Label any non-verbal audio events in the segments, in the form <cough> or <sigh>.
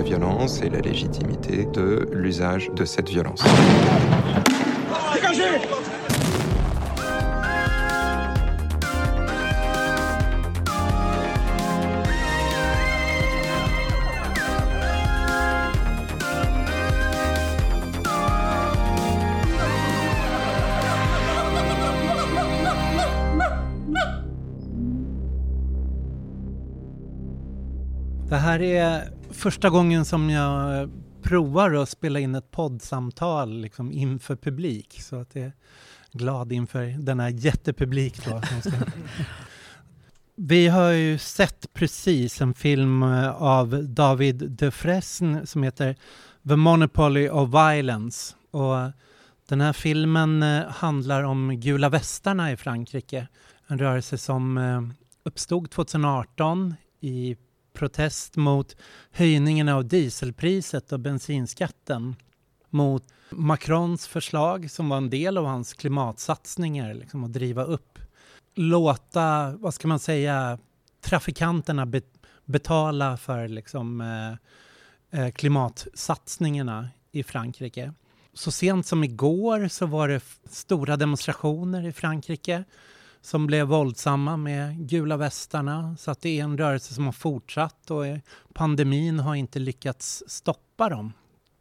la violence et la légitimité de l'usage de cette violence. Första gången som jag provar att spela in ett poddsamtal liksom inför publik. Så att jag är glad inför denna jättepublik. Då. <laughs> Vi har ju sett precis en film av David Dufresne som heter The Monopoly of Violence. Och den här filmen eh, handlar om gula västarna i Frankrike. En rörelse som eh, uppstod 2018 i protest mot höjningen av dieselpriset och bensinskatten. Mot Macrons förslag som var en del av hans klimatsatsningar, liksom att driva upp, låta, vad ska man säga, trafikanterna be betala för liksom, eh, eh klimatsatsningarna i Frankrike. Så sent som igår så var det stora demonstrationer i Frankrike som blev våldsamma med gula västarna. Så att det är en rörelse som har fortsatt och pandemin har inte lyckats stoppa dem.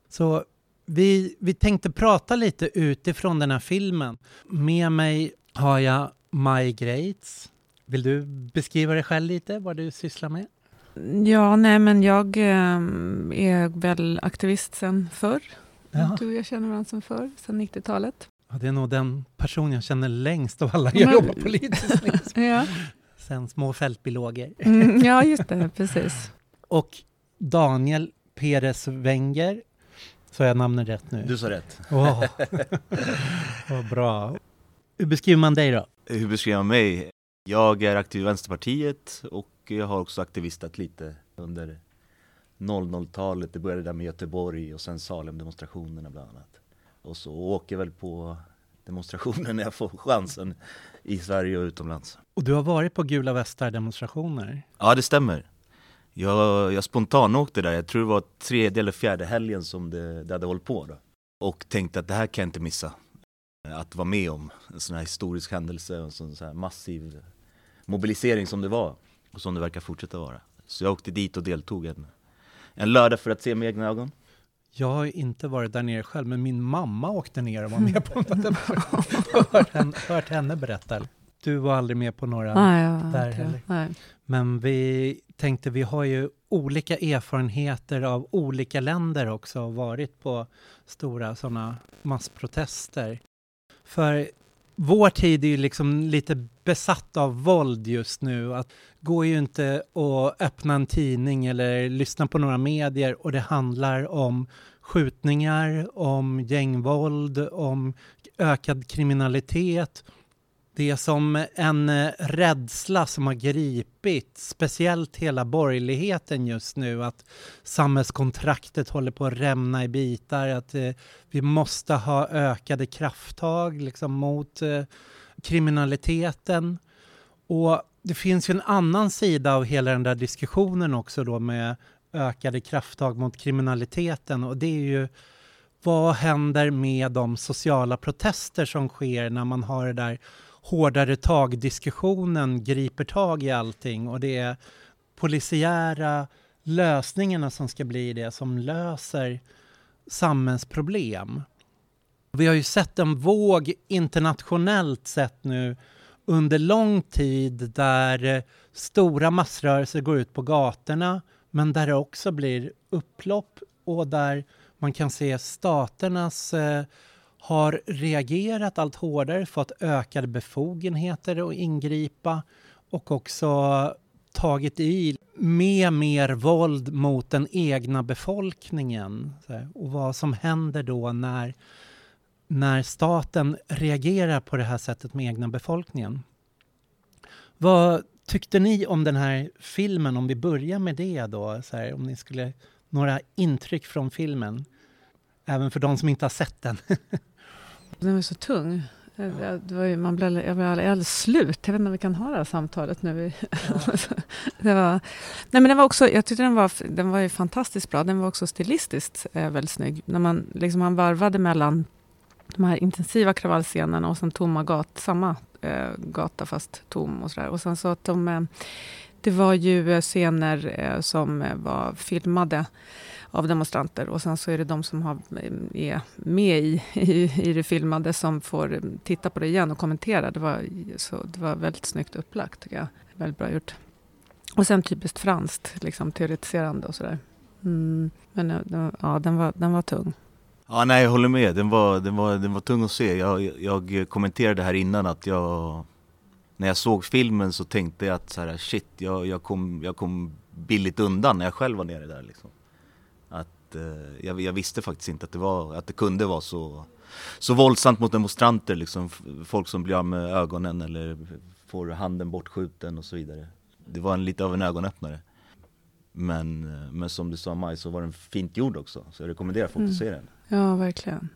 Så vi, vi tänkte prata lite utifrån den här filmen. Med mig har jag Greitz. Vill du beskriva dig själv lite, vad du sysslar med? Ja, nej men jag eh, är väl aktivist sen förr. Ja. Du och jag känner varandra sen förr, sen 90-talet. Ja, det är nog den person jag känner längst av alla jag jobbar politiskt liksom. <laughs> ja. Sen små fältbiologer. Mm, ja, just det, precis. Och Daniel Perez Wenger, så jag namnet rätt nu? Du sa rätt. Wow. <laughs> Vad bra. Hur beskriver man dig då? Hur beskriver man mig? Jag är aktiv i Vänsterpartiet och jag har också aktivistat lite under 00-talet. Det började där med Göteborg och sen Salem-demonstrationerna bland annat och så åker väl på demonstrationer när jag får chansen i Sverige och utomlands. Och du har varit på Gula Västar-demonstrationer? Ja, det stämmer. Jag, jag spontanåkte där, jag tror det var tredje eller fjärde helgen som det, det hade hållit på då. Och tänkte att det här kan jag inte missa. Att vara med om en sån här historisk händelse och en sån här massiv mobilisering som det var och som det verkar fortsätta vara. Så jag åkte dit och deltog en, en lördag för att se med egna ögon. Jag har inte varit där nere själv, men min mamma åkte ner och var med på det. <laughs> hört, henne, hört henne berätta. Du var aldrig med på några nej, där heller. Nej. Men vi tänkte, vi har ju olika erfarenheter av olika länder också, och varit på stora sådana massprotester. För vår tid är ju liksom lite besatt av våld just nu. Att går ju inte att öppna en tidning eller lyssna på några medier och det handlar om skjutningar, om gängvåld, om ökad kriminalitet. Det är som en eh, rädsla som har gripit speciellt hela borgerligheten just nu att samhällskontraktet håller på att rämna i bitar, att eh, vi måste ha ökade krafttag liksom, mot eh, kriminaliteten. Och det finns ju en annan sida av hela den där diskussionen också då med ökade krafttag mot kriminaliteten och det är ju vad händer med de sociala protester som sker när man har det där hårdare tag-diskussionen griper tag i allting och det är polisiära lösningarna som ska bli det som löser samhällsproblem. Vi har ju sett en våg internationellt sett nu under lång tid där stora massrörelser går ut på gatorna men där det också blir upplopp och där man kan se staternas eh, har reagerat allt hårdare, fått ökade befogenheter att ingripa och också tagit i med mer våld mot den egna befolkningen. Och vad som händer då när, när staten reagerar på det här sättet med egna befolkningen. Vad tyckte ni om den här filmen? Om vi börjar med det då, så här, om ni skulle, några intryck från filmen? Även för de som inte har sett den. <laughs> Den var så tung. Det var ju, man blev, jag blev alldeles slut. Jag vet inte om vi kan ha det här samtalet nu. Ja. <laughs> det var, nej men den var också, jag tyckte den var, den var ju fantastiskt bra. Den var också stilistiskt eh, väldigt snygg. När man, liksom, man varvade mellan de här intensiva kravallscenerna och sen tomma gat, samma eh, gata fast tom och sådär. Och sen så att de, eh, det var ju eh, scener eh, som eh, var filmade av demonstranter och sen så är det de som har, är med i, <laughs> i, i det filmade som får titta på det igen och kommentera. Det var, så, det var väldigt snyggt upplagt tycker jag. Väldigt bra gjort. Och sen typiskt franskt, liksom teoretiserande och sådär. Mm, men ja, den var, den var tung. Ja, nej, jag håller med. Den var, den var, den var tung att se. Jag, jag kommenterade här innan att jag... När jag såg filmen så tänkte jag att så här, shit, jag, jag, kom, jag kom billigt undan när jag själv var nere där. Liksom. Att, eh, jag, jag, visste faktiskt inte att det, var, att det kunde vara så, så våldsamt mot demonstranter. Liksom. Folk som blir av med ögonen eller får handen bortskjuten och så vidare. Det var en, lite av en ögonöppnare. Men, eh, men som du sa Maj, så var den fint gjord också. Så jag rekommenderar folk mm. att se den. Ja, verkligen.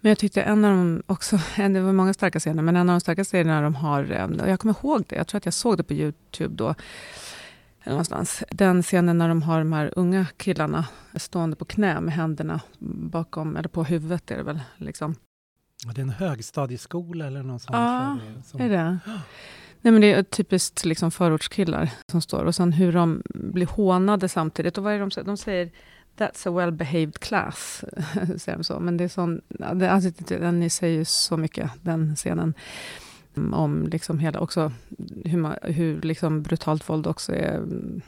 Men jag tyckte en av de också, <laughs> det var många starka scener, men en av de starka scenerna de har, eh, och jag kommer ihåg det, jag tror att jag såg det på Youtube då, eller någonstans. Den scenen när de har de här unga killarna stående på knä med händerna bakom, eller på huvudet är det väl. Liksom. Det är en högstadieskola eller något sånt. Ja, som... är det? Nej, men det är typiskt liksom förortskillar som står. Och sen hur de blir hånade samtidigt. Och vad är de, de säger That's a well behaved class, <laughs> säger de så. Men det är sån, alltså, den säger ju så mycket, den scenen. Mm, om liksom hela, också hur, man, hur liksom brutalt våld också är... Mm,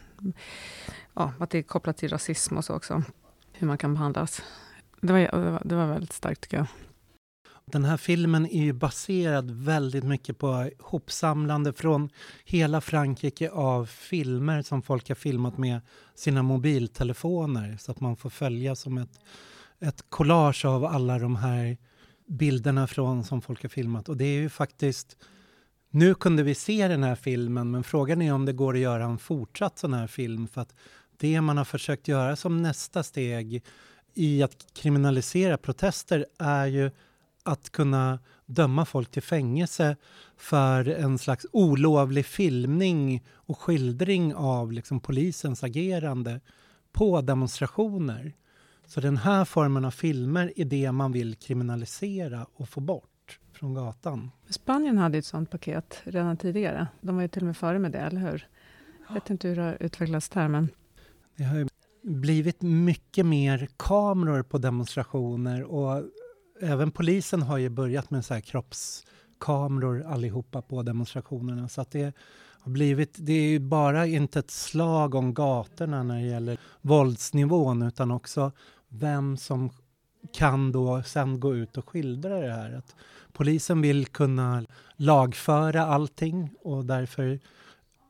ja, att det är kopplat till rasism och så också. Hur man kan behandlas. Det var, det var väldigt starkt tycker jag. Den här filmen är ju baserad väldigt mycket på hopsamlande från hela Frankrike av filmer som folk har filmat med sina mobiltelefoner så att man får följa som ett, ett collage av alla de här bilderna från som folk har filmat. Och det är ju faktiskt... Nu kunde vi se den här filmen men frågan är om det går att göra en fortsatt sån här film för att det man har försökt göra som nästa steg i att kriminalisera protester är ju att kunna döma folk till fängelse för en slags olovlig filmning och skildring av liksom polisens agerande på demonstrationer. Så den här formen av filmer är det man vill kriminalisera och få bort från gatan. Spanien hade ett sånt paket redan tidigare. De var ju till och med före med det, eller hur? Jag vet inte hur det har utvecklats där, men... Det har blivit mycket mer kameror på demonstrationer och även polisen har ju börjat med så här kroppskameror allihopa på demonstrationerna. Så att det har blivit, det är ju bara inte ett slag om gatorna när det gäller våldsnivån utan också vem som kan då sen gå ut och skildra det här. Att polisen vill kunna lagföra allting och därför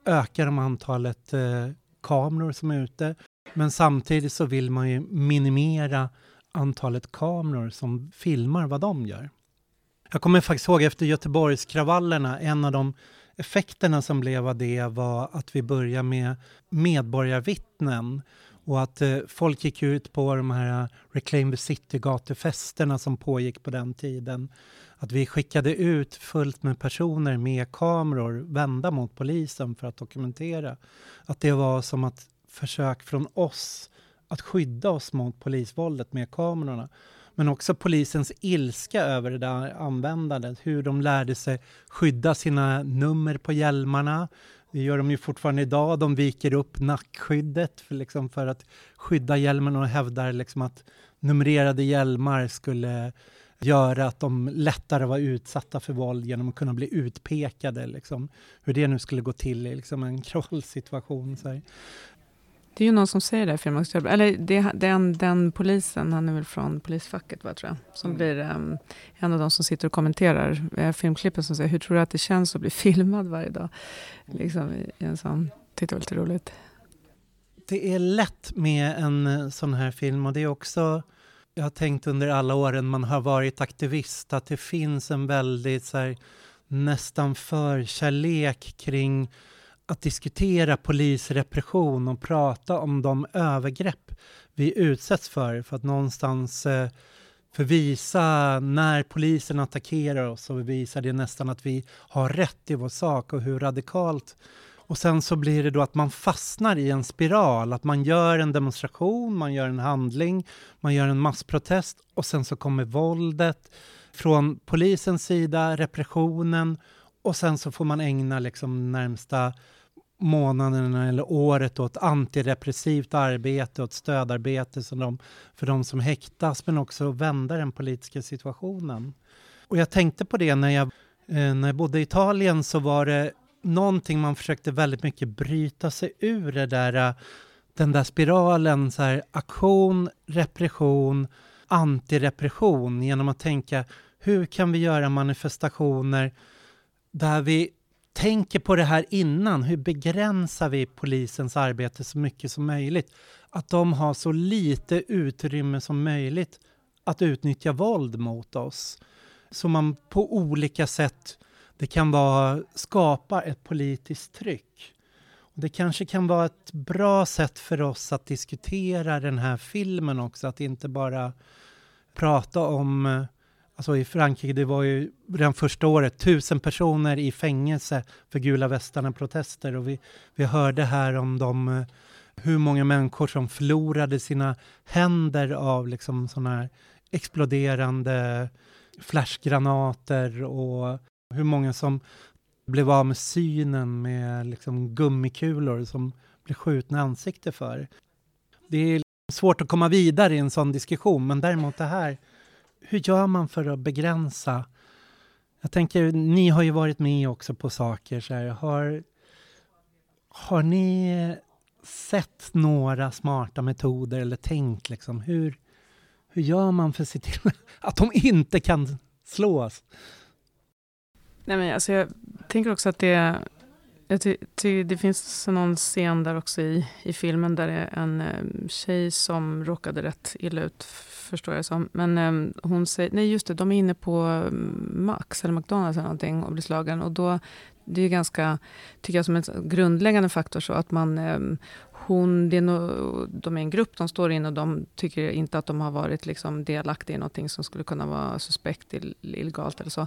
ökar de antalet eh, kameror som är ute. Men samtidigt så vill man ju minimera antalet kameror som filmar vad de gör. Jag kommer faktiskt ihåg efter Göteborgskravallerna, en av de effekterna som blev av det var att vi började med medborgarvittnen och att eh, folk gick ut på de här eh, Reclaim the City-gatufesterna som pågick på den tiden. Att vi skickade ut fullt med personer med kameror vända mot polisen för att dokumentera. Att det var som att försök från oss att skydda oss mot polisvåldet med kamerorna. Men också polisens ilska över det där användandet, hur de lärde sig skydda sina nummer på hjälmarna. Det gör de ju fortfarande idag. De viker upp nackskyddet för, liksom, för att skydda hjälmen och hävdar liksom att numrerade hjälmar skulle göra att de lättare var utsatta för våld genom att kunna bli utpekade. Liksom. Hur det nu skulle gå till i liksom en <laughs> kravallsituation. Det är ju någon som säger det i filmen Eller det, den, den polisen, han är väl från polisfacket va, tror jag, som mm. blir um, en av de som sitter och kommenterar eh, filmklippen som säger, hur tror du att det känns att bli <laughs> filmad varje dag? Liksom i, i en sån, tyckte det var lite roligt. Det är lätt med en eh, sån här film och det är också, jag har tänkt under alla åren man har varit aktivist, att det finns en väldigt så här, nästan förkärlek kring att diskutera polisrepression och prata om de övergrepp vi utsätts för. För att någonstans eh, visa när polisen attackerar oss och visar det nästan att vi har rätt i vår sak och hur radikalt. Och sen så blir det då att man fastnar i en spiral, att man gör en demonstration, man gör en handling, man gör en massprotest och sen så kommer våldet från polisens sida, repressionen och sen så får man ägna liksom närmsta månaderna eller året åt antirepressivt arbete, åt stödarbete som de, för de som häktas, men också vända den politiska situationen. Och jag tänkte på det när jag, eh, när jag bodde i Italien så var det någonting man försökte väldigt mycket bryta sig ur det där, eh, den där spiralen, så här, aktion, repression, antirepression genom att tänka hur kan vi göra manifestationer där vi tänker på det här innan. Hur begränsar vi polisens arbete så mycket som möjligt? Att de har så lite utrymme som möjligt att utnyttja våld mot oss. Så man på olika sätt, det kan vara skapa ett politiskt tryck. Och det kanske kan vara ett bra sätt för oss att diskutera den här filmen också, att inte bara prata om eh, Alltså i Frankrike, det var ju redan första året tusen personer i fängelse för gula västarna-protester och vi, vi hörde här om de, eh, hur många människor som förlorade sina händer av liksom sådana här exploderande flashgranater och hur många som blev av med synen med liksom gummikulor som blev skjutna i ansiktet för. Det är svårt att komma vidare i en sån diskussion, men däremot det här hur gör man för att begränsa? Jag tänker, ni har ju varit med också på saker. Så här, har, har ni sett några smarta metoder eller tänkt liksom, hur, hur gör man för att se till <laughs> att de inte kan slås? Nej, men alltså jag tänker också att det jag ty, ty, det finns någon scen där också i, i filmen där det är en um, tjej som råkade rätt illa ut, förstår jag som. Men um, hon säger, nej just det, de är inne på um, Max eller McDonalds eller någonting och blir slagen. Och då, det är ganska, tycker jag, som en grundläggande faktor så att man hon, det är no, de är en grupp, de står in och de tycker inte att de har varit liksom delaktiga i någonting som skulle kunna vara suspekt illegalt eller så.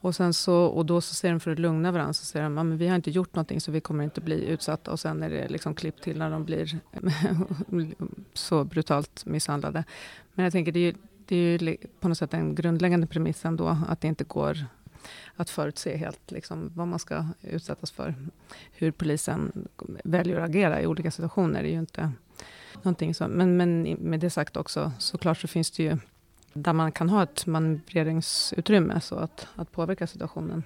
Och, sen så, och då så säger de för att lugna varandra, så säger de att vi har inte gjort någonting så vi kommer inte bli utsatta. Och sen är det liksom klipp till när de blir <laughs> så brutalt misshandlade. Men jag tänker det är, det är ju på något sätt en grundläggande premiss ändå, att det inte går att förutse helt liksom, vad man ska utsättas för. Hur polisen väljer att agera i olika situationer är ju inte någonting som... Men, men med det sagt också, såklart så finns det ju där man kan ha ett manövreringsutrymme så att, att påverka situationen.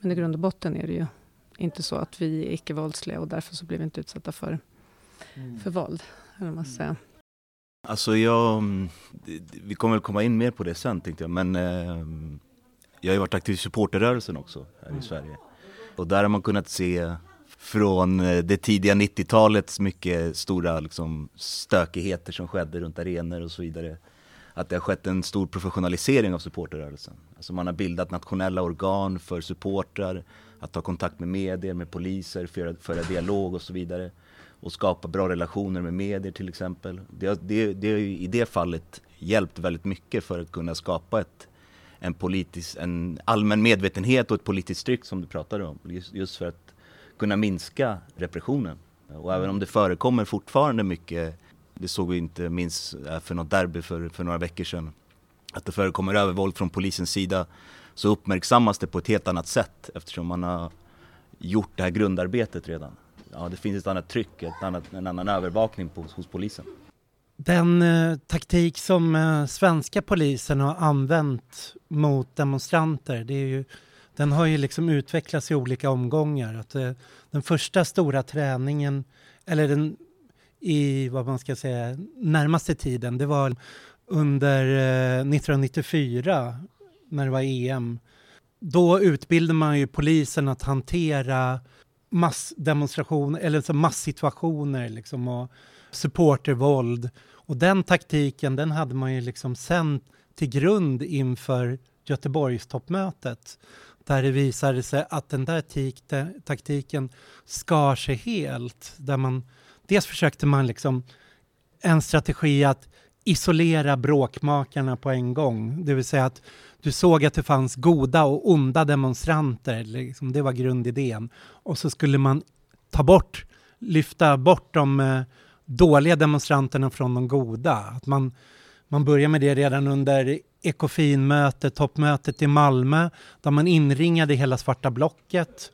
Men i grund och botten är det ju inte så att vi är icke-våldsliga och därför så blir vi inte utsatta för, mm. för våld. Eller man säga. Alltså jag, vi kommer väl komma in mer på det sen tänkte jag, men eh, jag har ju varit aktiv i supporterrörelsen också här i Sverige. Och där har man kunnat se från eh, det tidiga 90-talets mycket stora liksom, stökigheter som skedde runt arenor och så vidare. Att det har skett en stor professionalisering av supporterrörelsen. Alltså man har bildat nationella organ för supportrar, att ta kontakt med medier, med poliser, föra, föra dialog och så vidare. Och skapa bra relationer med medier till exempel. Det, det, det har i det fallet hjälpt väldigt mycket för att kunna skapa ett en, politisk, en allmän medvetenhet och ett politiskt tryck som du pratade om. Just, just för att kunna minska repressionen. Och även om det förekommer fortfarande mycket, det såg vi inte minst eh, för något derby för, för några veckor sedan, att det förekommer övervåld från polisens sida så uppmärksammas det på ett helt annat sätt eftersom man har gjort det här grundarbetet redan. Ja, det finns ett annat tryck, ett annat, en annan övervakning på, hos polisen. Den eh, taktik som eh, svenska polisen har använt mot demonstranter, det är ju, den har ju liksom utvecklats i olika omgångar. Att, eh, den första stora träningen, eller den i vad man ska säga närmaste tiden, det var under eh, 1994 när det var EM. Då utbildade man ju polisen att hantera massdemonstrationer eller massituationer liksom och supportervåld. Och den taktiken den hade man ju liksom sen till grund inför Göteborgstoppmötet där det visade sig att den där taktiken skar sig helt. Där man, dels försökte man liksom en strategi att isolera bråkmakarna på en gång. Det vill säga att du såg att det fanns goda och onda demonstranter. Liksom, det var grundidén. Och så skulle man ta bort, lyfta bort de eh, dåliga demonstranterna från de goda. Att man, man börjar med det redan under Ekofinmötet, toppmötet i Malmö, där man inringade hela svarta blocket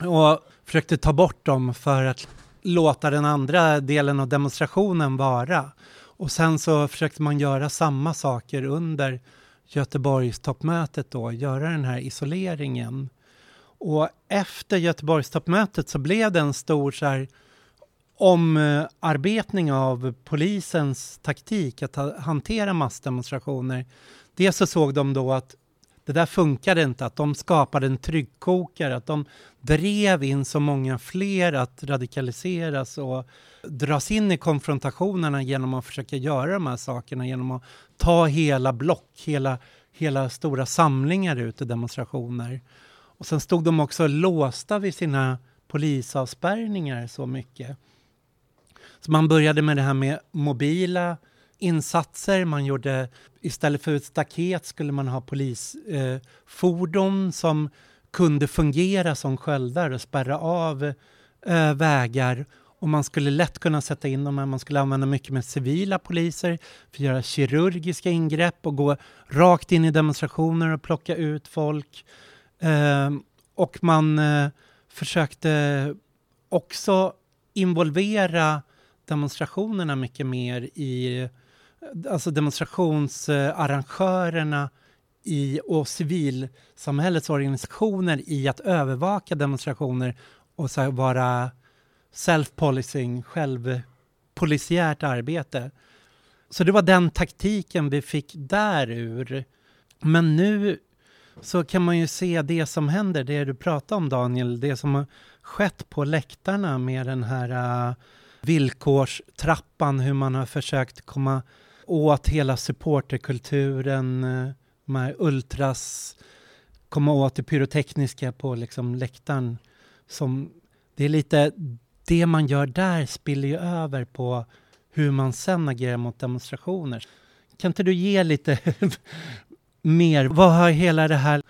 och försökte ta bort dem för att låta den andra delen av demonstrationen vara. Och sen så försökte man göra samma saker under Göteborgstoppmötet då, göra den här isoleringen. Och efter Göteborgstoppmötet så blev det en stor så här, omarbetning av polisens taktik att ha, hantera massdemonstrationer. Dels så såg de då att det där funkade inte, att de skapade en tryggkokare, att de drev in så många fler att radikaliseras och dras in i konfrontationerna genom att försöka göra de här sakerna, genom att ta hela block, hela, hela stora samlingar ut i demonstrationer. Och sen stod de också låsta vid sina polisavspärrningar så mycket. Man började med det här med mobila insatser. Man gjorde, istället för ett staket skulle man ha polisfordon eh, som kunde fungera som sköldar och spärra av eh, vägar. Och man skulle lätt kunna sätta in dem här. Man skulle använda mycket med civila poliser för att göra kirurgiska ingrepp och gå rakt in i demonstrationer och plocka ut folk. Eh, och man eh, försökte också involvera demonstrationerna mycket mer i, alltså demonstrationsarrangörerna i, och civilsamhällets organisationer i att övervaka demonstrationer och så vara self-policing, självpolisiärt arbete. Så det var den taktiken vi fick därur. Men nu så kan man ju se det som händer, det du pratade om Daniel, det som har skett på läktarna med den här uh, villkorstrappan, hur man har försökt komma åt hela supporterkulturen, eh, de här ultras, komma åt det pyrotekniska på liksom läktaren. Som, det är lite det man gör där spiller ju över på hur man sen agerar mot demonstrationer. Kan inte du ge lite <laughs> mer? Vad har hela det här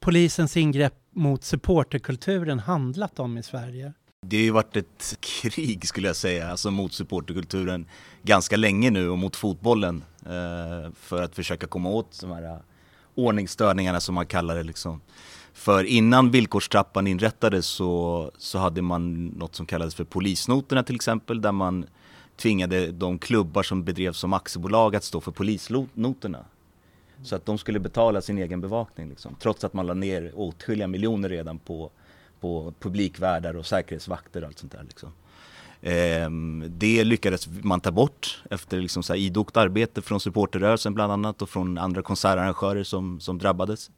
polisens ingrepp mot supporterkulturen handlat om i Sverige? Det har ju varit ett krig skulle jag säga, alltså mot supporterkulturen ganska länge nu och mot fotbollen eh, för att försöka komma åt de här eh, ordningsstörningarna som man kallar det liksom. För innan villkorstrappan inrättades så, så hade man något som kallades för polisnoterna till exempel där man tvingade de klubbar som bedrevs som aktiebolag att stå för polisnoterna. Så att de skulle betala sin egen bevakning liksom, trots att man la ner åtskilliga miljoner redan på, på publikvärdar och säkerhetsvakter och allt sånt där. Liksom. Ehm, det lyckades man ta bort efter liksom så här idogt arbete från supporterrörelsen bland annat och från andra konsertarrangörer som, som drabbades.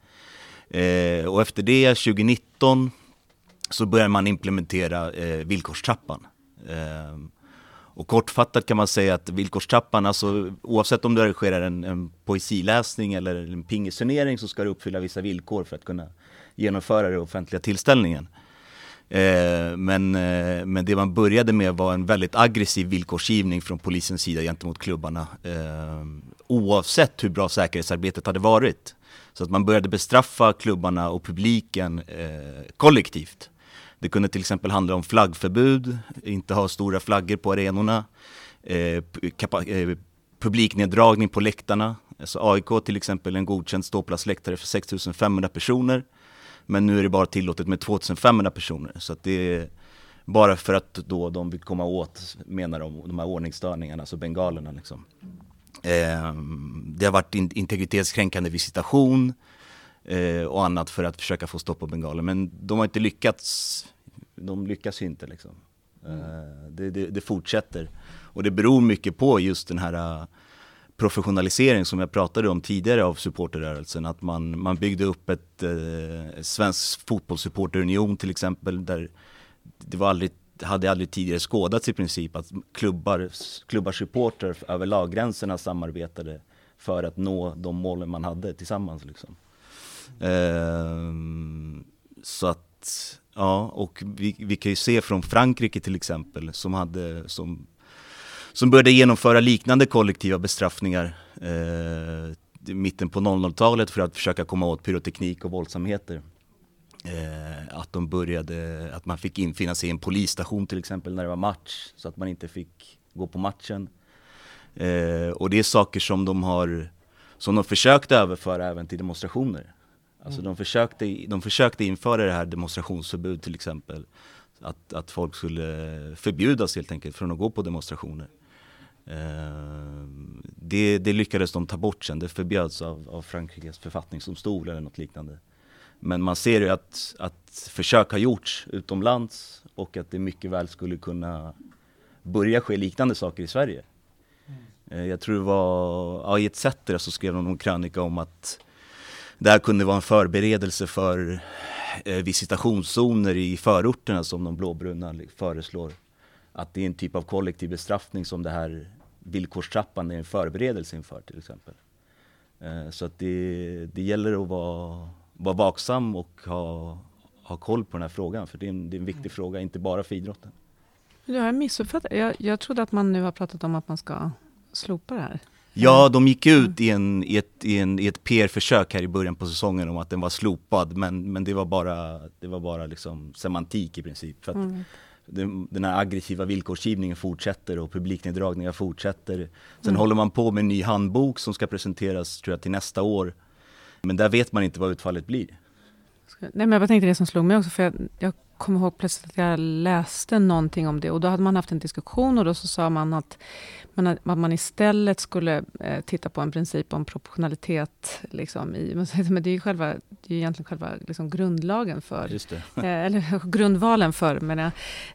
Ehm, och efter det, 2019, så började man implementera eh, villkorstrappan. Ehm, och kortfattat kan man säga att villkorstrappan, alltså oavsett om du arrangerar en, en poesiläsning eller en pingisturnering så ska du uppfylla vissa villkor för att kunna genomföra den offentliga tillställningen. Eh, men, eh, men det man började med var en väldigt aggressiv villkorsgivning från polisens sida gentemot klubbarna. Eh, oavsett hur bra säkerhetsarbetet hade varit. Så att man började bestraffa klubbarna och publiken eh, kollektivt. Det kunde till exempel handla om flaggförbud, inte ha stora flaggor på arenorna, eh, eh, publikneddragning på läktarna. Alltså AIK till exempel en godkänd ståplatsläktare för 6500 personer. Men nu är det bara tillåtet med 2500 personer. Så att det är bara för att då de vill komma åt, menar de, de här ordningsstörningarna, alltså bengalerna liksom. Eh, det har varit in integritetskränkande visitation eh, och annat för att försöka få stopp på bengaler. Men de har inte lyckats, de lyckas ju inte liksom. Eh, det, det, det, fortsätter. Och det beror mycket på just den här professionalisering som jag pratade om tidigare av supporterrörelsen. Att man, man byggde upp ett eh, svensk fotbollssupporterunion till exempel där det var aldrig, hade aldrig tidigare skådats i princip att klubbar, klubbar supporter över laggränserna samarbetade för att nå de målen man hade tillsammans. Liksom. Eh, så att, ja, och vi, vi kan ju se från Frankrike till exempel som hade som som började genomföra liknande kollektiva bestraffningar eh, i mitten på 00-talet för att försöka komma åt pyroteknik och våldsamheter. Eh, att de började, att man fick infinna sig i en polisstation till exempel när det var match så att man inte fick gå på matchen. Eh, och det är saker som de har, som de försökte överföra även till demonstrationer. Alltså mm. de, försökte, de försökte införa det här demonstrationsförbud till exempel. Att, att folk skulle förbjudas helt enkelt från att gå på demonstrationer. Eh, det, det, lyckades de ta bort sen, det förbjöds av, av Frankrikes författningsdomstol eller något liknande. Men man ser ju att, att försök har gjorts utomlands och att det mycket väl skulle kunna börja ske liknande saker i Sverige. Mm. Jag tror det var, ja, i ETC så skrev de en krönika om att det här kunde vara en förberedelse för eh, visitationszoner i förorterna som de blåbruna föreslår. Att det är en typ av kollektiv bestraffning som det här villkorstrappan är en förberedelse inför till exempel. Eh, så att det, det gäller att vara, vara vaksam och ha, ha koll på den här frågan för det är en, det är en viktig fråga, inte bara för idrotten. Jag har missuppfattat. Jag, jag trodde att man nu har pratat om att man ska slopa det här. Ja, de gick ut i, en, i ett, i en, i ett PR-försök här i början på säsongen om att den var slopad, men, men det var bara, det var bara liksom semantik i princip. För att mm. Den, här aggressiva villkorsgivningen fortsätter och publikneddragningar fortsätter. Sen mm. håller man på med en ny handbok som ska presenteras tror jag till nästa år. Men där vet man inte vad utfallet blir. Nej, men jag tänkte det som slog mig också, för jag, jag kommer ihåg plötsligt att jag läste någonting om det och då hade man haft en diskussion och då så sa man att man, att man istället skulle eh, titta på en princip om proportionalitet. Liksom, i, men det är ju själva, det är egentligen själva liksom, grundlagen för, eh, eller <laughs> grundvalen för, men,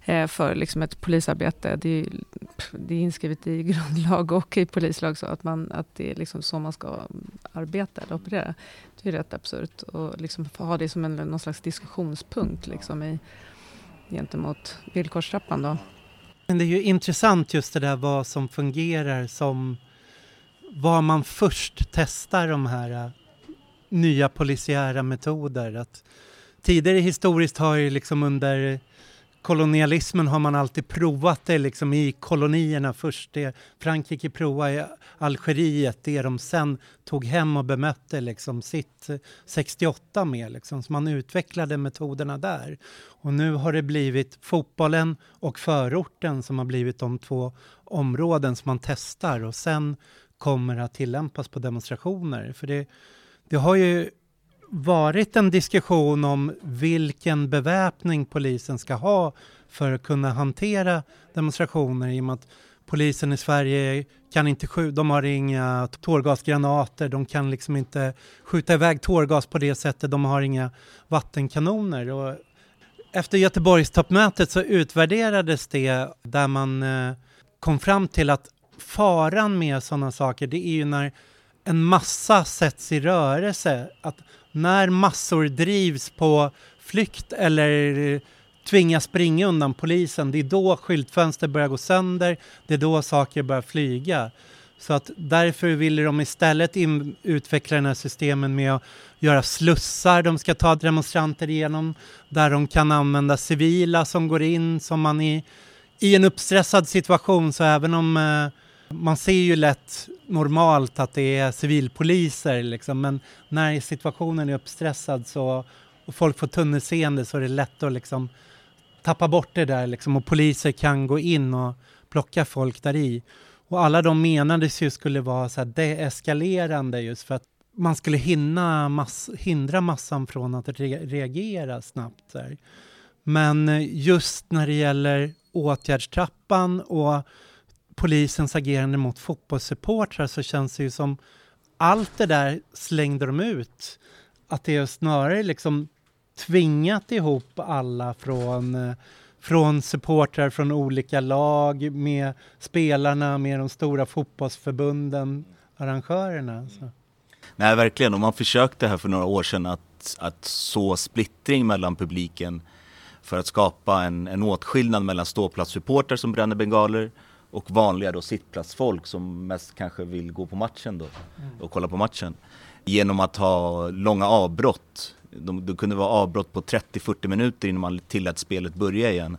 eh, för liksom ett polisarbete. Det är, det är inskrivet i <laughs> grundlag och i polislag så att, man, att det är liksom så man ska arbeta eller operera. Det är rätt absurt att liksom ha det som en, någon slags diskussionspunkt liksom, i, gentemot villkorstrappan. Då. Men det är ju intressant just det där vad som fungerar som var man först testar de här äh, nya polisiära metoder. Att tidigare historiskt har ju liksom under kolonialismen har man alltid provat det liksom i kolonierna först. Det Frankrike provade i Algeriet, det de sen tog hem och bemötte liksom sitt 68 med. Liksom. Så man utvecklade metoderna där. Och nu har det blivit fotbollen och förorten som har blivit de två områden som man testar och sen kommer att tillämpas på demonstrationer. För det, det har ju varit en diskussion om vilken beväpning polisen ska ha för att kunna hantera demonstrationer i och med att polisen i Sverige kan inte skjuta, de har inga tårgasgranater, de kan liksom inte skjuta iväg tårgas på det sättet, de har inga vattenkanoner. Och efter Göteborgstoppmötet så utvärderades det där man eh, kom fram till att faran med sådana saker det är ju när en massa sätts i rörelse. Att när massor drivs på flykt eller tvingas springa undan polisen, det är då skyltfönster börjar gå sönder, det är då saker börjar flyga. Så att därför ville de istället in, utveckla den här systemen med att göra slussar de ska ta demonstranter igenom, där de kan använda civila som går in, som man i, i en uppstressad situation, så även om eh, man ser ju lätt normalt att det är civilpoliser, liksom, men när situationen är uppstressad så, och folk får tunnelseende så är det lätt att liksom, tappa bort det där liksom, och poliser kan gå in och plocka folk där i. Och alla de menades ju skulle vara så här deeskalerande just för att man skulle hinna mass, hindra massan från att re reagera snabbt. Där. Men eh, just när det gäller åtgärdstrappan och polisens agerande mot fotbollssupportrar så känns det ju som allt det där slängde de ut. Att det är snarare liksom tvingat ihop alla från, eh, från supportrar från olika lag med spelarna, med de stora fotbollsförbunden, arrangörerna. Så. Nej, verkligen. Och man försökte här för några år sedan att, att så splittring mellan publiken för att skapa en, en åtskillnad mellan ståplatssupportrar som bränner bengaler och vanliga då sittplatsfolk som mest kanske vill gå på matchen då och kolla på matchen. Genom att ha långa avbrott. De, det kunde vara avbrott på 30-40 minuter innan man tillät spelet börja igen.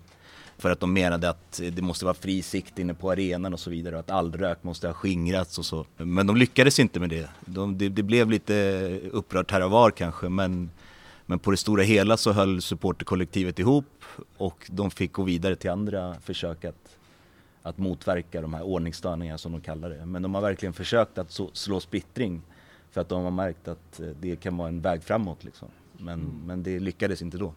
För att de menade att det måste vara fri sikt inne på arenan och så vidare och att all rök måste ha skingrats och så. Men de lyckades inte med det. De, det, det blev lite upprört här och var kanske men, men på det stora hela så höll supporterkollektivet ihop och de fick gå vidare till andra försök att, att motverka de här ordningsstörningarna som de kallar det. Men de har verkligen försökt att så, slå splittring för att de har märkt att det kan vara en väg framåt. Liksom. Men, mm. men det lyckades inte då.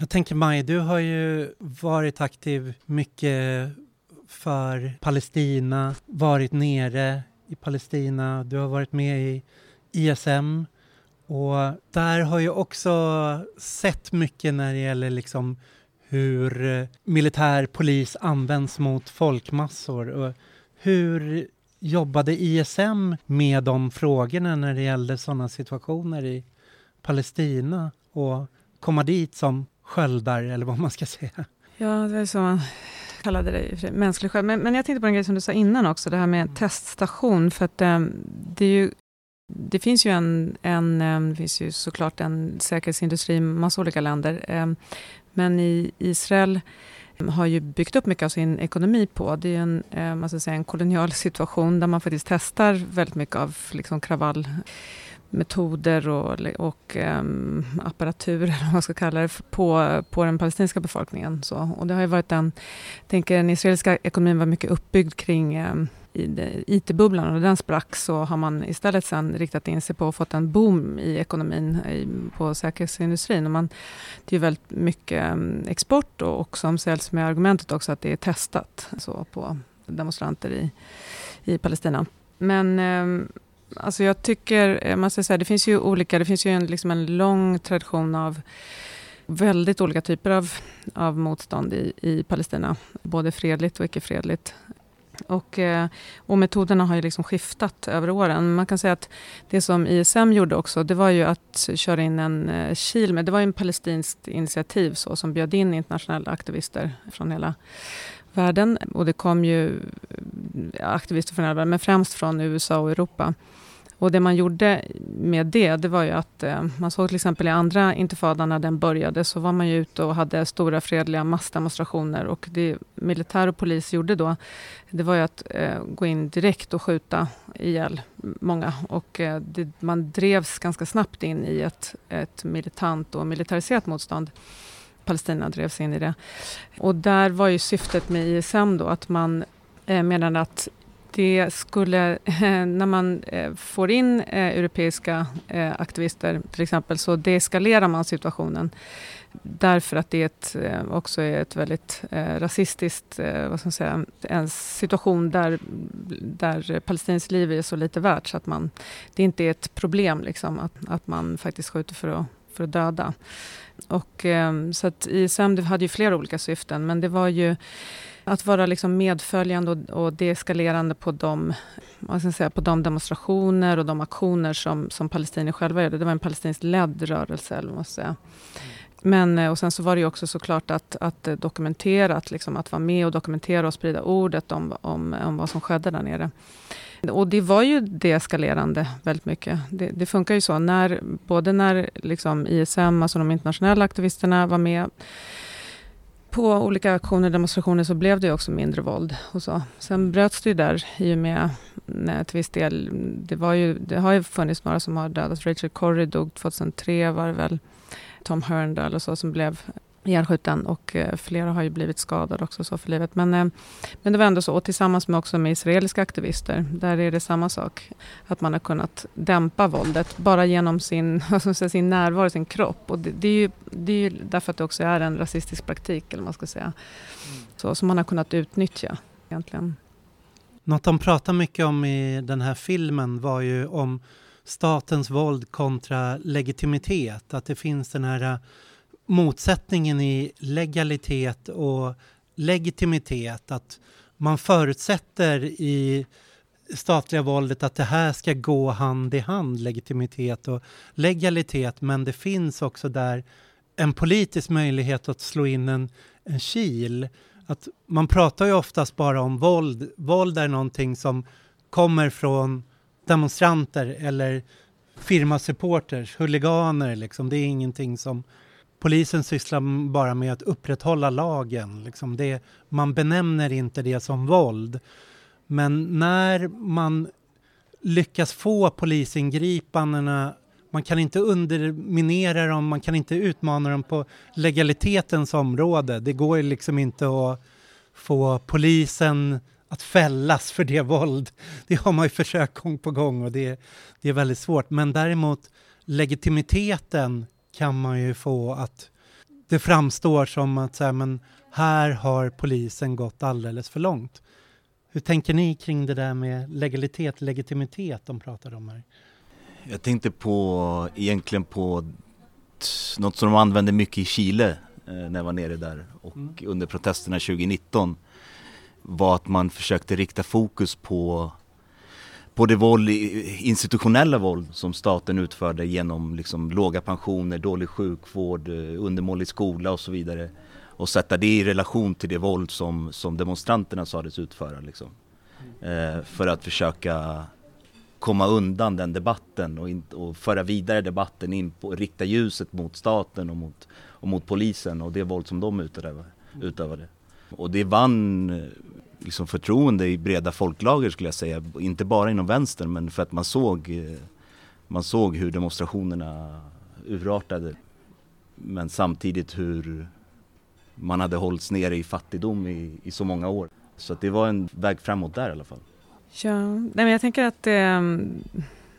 Jag tänker Maj, du har ju varit aktiv mycket för Palestina, varit nere i Palestina, du har varit med i ISM och där har jag också sett mycket när det gäller liksom hur militär polis används mot folkmassor. Och hur jobbade ISM med de frågorna när det gällde sådana situationer i Palestina och komma dit som sköldar eller vad man ska säga? Ja, det är så man kallade det, mänsklig sköld. Men, men jag tänkte på en grej som du sa innan också, det här med teststation. För att ehm, det är ju det finns ju en, en det finns ju såklart en säkerhetsindustri i massa olika länder. Men i Israel har ju byggt upp mycket av sin ekonomi på. Det är en, man ska säga, en kolonial <laughs> situation där man faktiskt testar väldigt mycket av liksom kravallmetoder och, och um, apparatur, <laughs> eller vad man ska kalla det, på, på den palestinska befolkningen. Så, och det har ju varit en, tänker den israeliska ekonomin var mycket uppbyggd kring um, IT-bubblan och den sprack så har man istället sen riktat in sig på och fått en boom i ekonomin i, på säkerhetsindustrin. Och man, det är väldigt mycket mm, export och, och som säljs med argumentet också att det är testat så på demonstranter i, i Palestina. Men ehm, alltså jag tycker, eh, man ska säga, det finns ju olika, det finns ju en, liksom en lång tradition av väldigt olika typer av, av motstånd i, i Palestina. Både fredligt och icke-fredligt. Och, eh, och metoderna har ju liksom skiftat över åren. Man kan säga att det som ISM gjorde också, det var ju att köra in en eh, kil med, det var en palestinskt initiativ så, som bjöd in internationella aktivister från hela världen. Och det kom ju eh, aktivister från hela världen, men främst från USA och Europa. Och det man gjorde med det, det var ju att eh, man såg till exempel i andra intifadan när den började, så var man ju ute och hade stora fredliga massdemonstrationer. Och det militär och polis gjorde då, det var ju att eh, gå in direkt och skjuta ihjäl många. Och eh, det, man drevs ganska snabbt in i ett, ett militant och militariserat motstånd. Palestina drevs in i det. Och där var ju syftet med ISM då att man eh, menade att det skulle, eh, när man eh, får in eh, europeiska aktivister till exempel, så deeskalerar man situationen. Därför att det också är ett väldigt rasistiskt, vad ska man säga, en situation där, där palestinskt liv är så lite värt så att man, det inte är ett problem liksom, att, att man faktiskt skjuter för att, för att döda. Och, så att ISM hade ju flera olika syften, men det var ju att vara liksom medföljande och, och deeskalerande på de, vad ska jag säga, på de demonstrationer och de aktioner som, som palestinier själva gjorde. Det var en palestinskt ledd rörelse, eller måste säga. Men, eh, och sen så var det också såklart att, att eh, dokumentera, att, liksom, att vara med och dokumentera och sprida ordet om, om, om vad som skedde där nere. Och det var ju deeskalerande väldigt mycket. Det, det funkar ju så, när, både när liksom ISM, alltså de internationella aktivisterna var med, på olika aktioner och demonstrationer så blev det också mindre våld. Och så. Sen bröts det ju där i och med nej, till viss del. Det, var ju, det har ju funnits några som har dödats. Rachel Corrie dog 2003 var det väl. Tom Herndal och så som blev ihjälskjuten och eh, flera har ju blivit skadade också så för livet. Men, eh, men det var ändå så, och tillsammans med också med israeliska aktivister, där är det samma sak. Att man har kunnat dämpa våldet bara genom sin, <laughs> alltså, sin närvaro, sin kropp. Och det, det, är ju, det är ju därför att det också är en rasistisk praktik, eller man ska säga. Så, som man har kunnat utnyttja egentligen. Något de pratar mycket om i den här filmen var ju om statens våld kontra legitimitet. Att det finns den här eh, motsättningen i legalitet och legitimitet. Att man förutsätter i statliga våldet att det här ska gå hand i hand, legitimitet och legalitet. Men det finns också där en politisk möjlighet att slå in en, en kil. Att man pratar ju oftast bara om våld. Våld är någonting som kommer från demonstranter eller firmasupporters, huliganer liksom. Det är ingenting som polisen sysslar bara med att upprätthålla lagen. Liksom det, man benämner inte det som våld. Men när man lyckas få polisingripandena man kan inte underminera dem, man kan inte utmana dem på legalitetens område. Det går ju liksom inte att få polisen att fällas för det våld. <laughs> Det har man ju försökt gång på gång och det, det är väldigt svårt. Men däremot legitimiteten kan man ju få att det framstår som att så här, men här har polisen gått alldeles för långt. Hur tänker ni kring det där med legalitet, legitimitet de pratar om här? Jag tänkte på, egentligen på något som de använde mycket i Chile eh, när jag var nere där och mm. under protesterna 2019 var att man försökte rikta fokus på på det våld, institutionella våld som staten utförde genom liksom låga pensioner, dålig sjukvård, eh, undermålig skola och så vidare. Och sätta det i relation till det våld som, som demonstranterna sades utföra. Liksom. Eh, för att försöka komma undan den debatten och, in, och föra vidare debatten in på, rikta ljuset mot staten och mot, och mot polisen och det våld som de utövade. utövade. Och det vann eh, liksom förtroende i breda folklager skulle jag säga, inte bara inom vänstern men för att man såg, eh, man såg hur demonstrationerna urartade. Men samtidigt hur man hade hållits nere i fattigdom i, i så många år. Så det var en väg framåt där i alla fall. Ja, nej men jag tänker att, eh,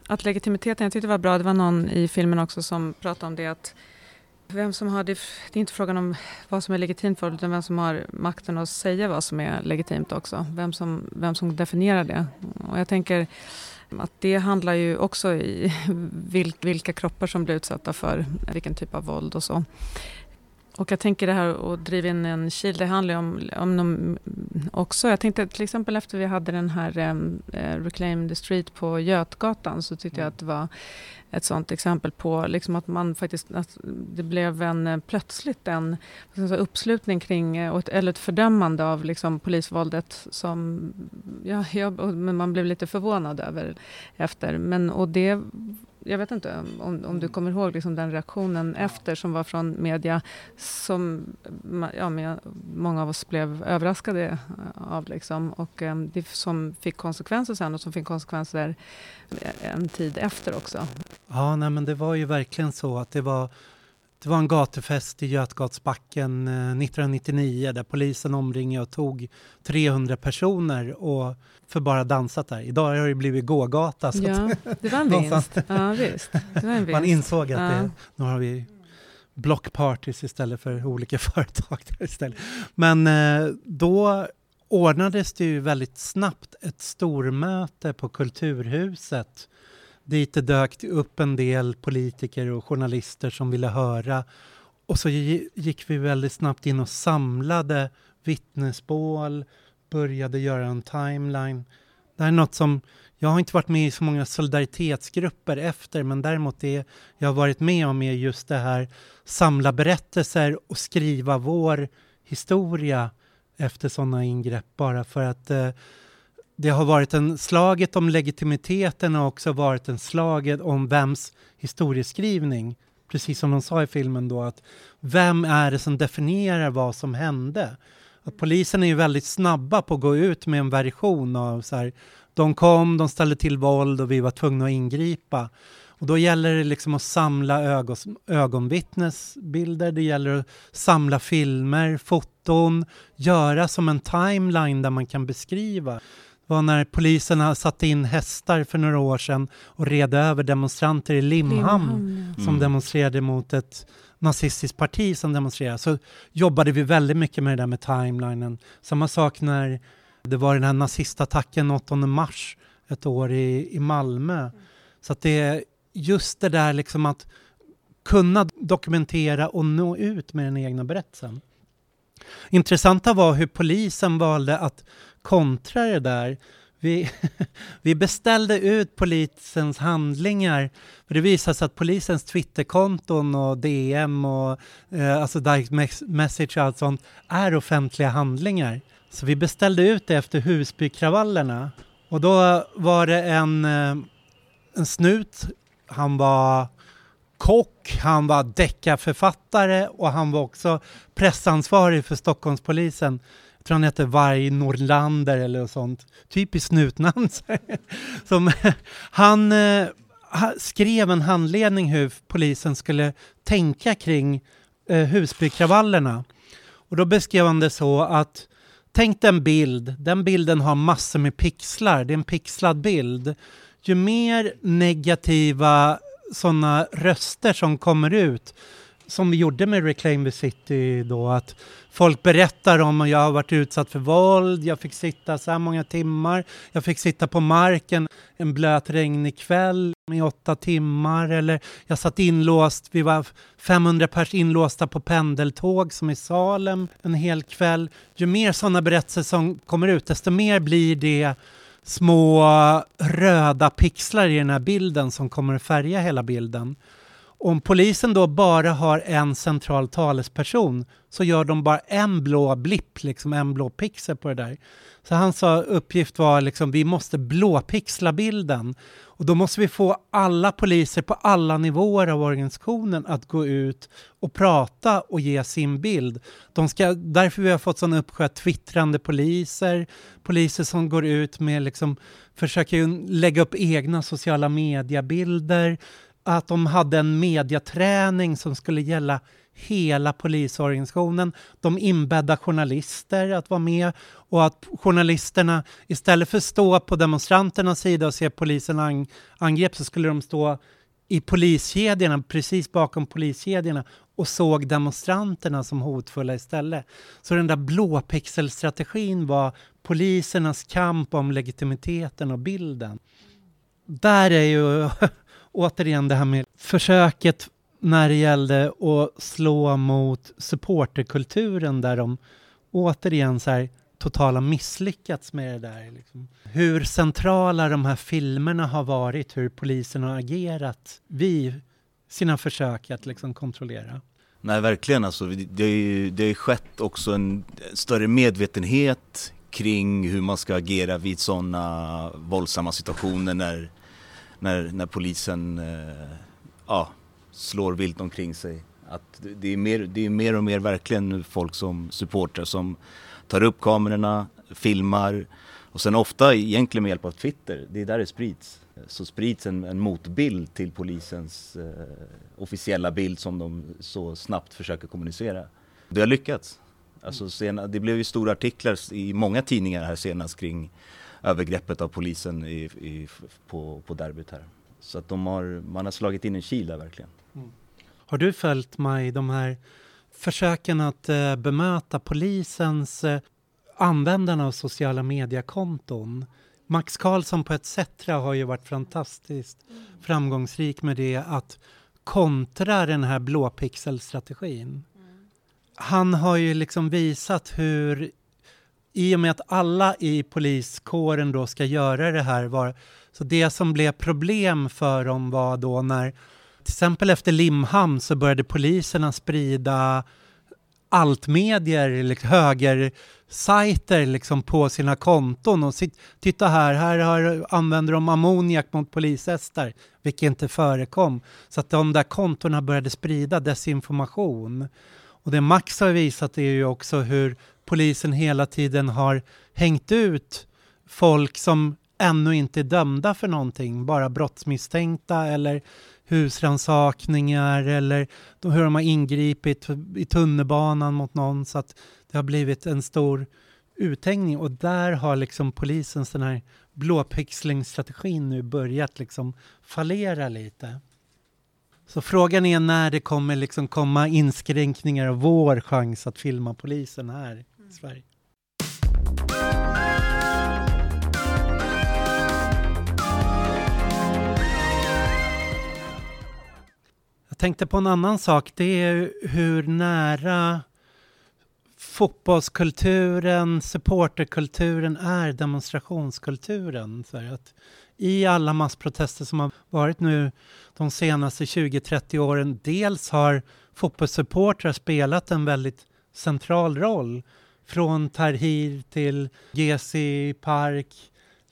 att legitimiteten, jag tyckte det var bra, det var någon i filmen också som pratade om det att vem som har, det, är inte frågan om vad som är legitimt för utan vem som har makten att säga vad som är legitimt också. Vem som, vem som definierar det. Och jag tänker att det handlar ju också i <laughs> vilka kroppar som blir utsatta för vilken typ av våld och så. Och jag tänker det här att driva in en kil, det handlar ju om, om någon, också, jag tänkte till exempel efter vi hade den här eh, Reclaim the Street på Götgatan så tyckte jag att det var ett sånt exempel på liksom att man faktiskt, att det blev en eh, plötsligt en säga, uppslutning kring, eh, eller ett fördömande av liksom polisvåldet som ja, jag, man blev lite förvånad över efter. Men, och det jag vet inte om, om du kommer ihåg liksom den reaktionen efter som var från media som ja, men många av oss blev överraskade av. Liksom, och um, det som fick konsekvenser sen och som fick konsekvenser en tid efter också. Ja, nej, men det var ju verkligen så att det var det var en gatufest i Götgatsbacken 1999 eh, där polisen omringade och tog 300 personer och för bara dansat där. Idag har det blivit gågata. Så ja, det var en <laughs> vinst. ja, visst. Det var en vinst. Man insåg att ja. det, nu har vi blockpartys istället för olika <laughs> företag där istället. Men eh, då ordnades det ju väldigt snabbt ett stormöte på Kulturhuset dit det dök upp en del politiker och journalister som ville höra. Och så gick vi väldigt snabbt in och samlade vittnesmål, började göra en timeline. Det här är något som, jag har inte varit med i så många solidaritetsgrupper efter, men däremot det jag har varit med om är just det här samla berättelser och skriva vår historia efter sådana ingrepp bara för att eh, det har varit en slaget om legitimiteten och också varit en slaget om vems historieskrivning. Precis som de sa i filmen då att vem är det som definierar vad som hände? Att polisen är ju väldigt snabba på att gå ut med en version av så här, de kom, de ställde till våld och vi var tvungna att ingripa. Och då gäller det liksom att samla ögon, ögonvittnesbilder, det gäller att samla filmer, foton, göra som en timeline där man kan beskriva var när polisen satte in hästar för några år sedan och red över demonstranter i Limhamn, Limhamn ja. som mm. demonstrerade mot ett nazistiskt parti som demonstrerade. Så jobbade vi väldigt mycket med det där med timelinen. Samma sak när det var den här nazistattacken 8 mars ett år i, i Malmö. Så att det är just det där liksom att kunna dokumentera och nå ut med den egna berättelsen. Intressanta var hur polisen valde att kontra det där. Vi, <laughs> vi beställde ut polisens handlingar. För det visade sig att polisens Twitterkonton och DM och eh, alltså direct message och allt sånt är offentliga handlingar. Så vi beställde ut det efter Husbykravallerna. Och då var det en, eh, en snut, han var kock, han var deckarförfattare och han var också pressansvarig för Stockholmspolisen. Jag tror han hette Varg Norlander eller något sånt. Typiskt snutnamn. <laughs> Som, <laughs> han, eh, skrev en handledning hur polisen skulle tänka kring eh, Husbykravallerna. Och då beskrev han det så att tänk dig en bild, den bilden har massor med pixlar, det är en pixlad bild. Ju mer negativa sådana röster som kommer ut, som vi gjorde med Reclaim the City då, att folk berättar om att jag har varit utsatt för våld, jag fick sitta så här många timmar, jag fick sitta på marken en blöt regnig kväll i åtta timmar eller jag satt inlåst, vi var 500 pers inlåsta på pendeltåg som i Salem en hel kväll. Ju mer sådana berättelser som kommer ut, desto mer blir det små röda pixlar i den här bilden som kommer att färga hela bilden. Om polisen då bara har en central talesperson så gör de bara en blå blipp, liksom en blå pixel på det där. Så hans uppgift var liksom vi måste blåpixla bilden och då måste vi få alla poliser på alla nivåer av organisationen att gå ut och prata och ge sin bild. De ska, därför vi har fått sån uppsjö twittrande poliser, poliser som går ut med liksom, försöker lägga upp egna sociala mediebilder, att de hade en mediaträning som skulle gälla hela polisorganisationen. De inbäddar journalister att vara med och att journalisterna istället för att stå på demonstranternas sida och se polisen ang angrepp så skulle de stå i poliskedjorna, precis bakom poliskedjorna och såg demonstranterna som hotfulla istället. Så den där blåpixelstrategin var polisernas kamp om legitimiteten och bilden. Där är ju <laughs> återigen det här med försöket när det gällde att slå mot supporterkulturen där de återigen så här totala misslyckats med det där. Liksom. Hur centrala de här filmerna har varit, hur polisen har agerat vid sina försök att liksom kontrollera. Nej, verkligen alltså. Det, det har skett också en större medvetenhet kring hur man ska agera vid sådana våldsamma situationer när, när, när polisen eh, ja, slår vilt omkring sig. Att det, är mer, det är mer och mer verkligen folk som supportrar som tar upp kamerorna, filmar och sen ofta egentligen med hjälp av Twitter, det är där det sprids. Så sprids en, en motbild till polisens eh, officiella bild som de så snabbt försöker kommunicera. Det har lyckats. Alltså sena, det blev ju stora artiklar i många tidningar här senast kring övergreppet av polisen i, i, på, på derbyt här. Så att de har, man har slagit in en kil där verkligen. Mm. Har du följt mig de här försöken att eh, bemöta polisens eh, användarna av sociala mediekonton? Max Karlsson på ETC har ju varit fantastiskt mm. framgångsrik med det att kontra den här blåpixelstrategin. Mm. Han har ju liksom visat hur i och med att alla i poliskåren då ska göra det här var så det som blev problem för dem var då när till exempel efter Limhamn så började poliserna sprida altmedier, liksom högersajter liksom på sina konton och sitt, titta här, här har, använder de ammoniak mot polishästar, vilket inte förekom. Så att de där kontona började sprida desinformation. Och det Max har visat är ju också hur polisen hela tiden har hängt ut folk som ännu inte är dömda för någonting, bara brottsmisstänkta eller husransakningar eller hur de har ingripit i tunnelbanan mot någon så att det har blivit en stor uthängning och där har liksom polisens den här blåpixlingsstrategin nu börjat liksom fallera lite. Så frågan är när det kommer liksom komma inskränkningar av vår chans att filma polisen här Sverige. Jag tänkte på en annan sak. Det är hur nära fotbollskulturen, supporterkulturen är demonstrationskulturen. Så att I alla massprotester som har varit nu de senaste 20-30 åren, dels har fotbollssupportrar spelat en väldigt central roll. Från Tahrir till Gezi Park,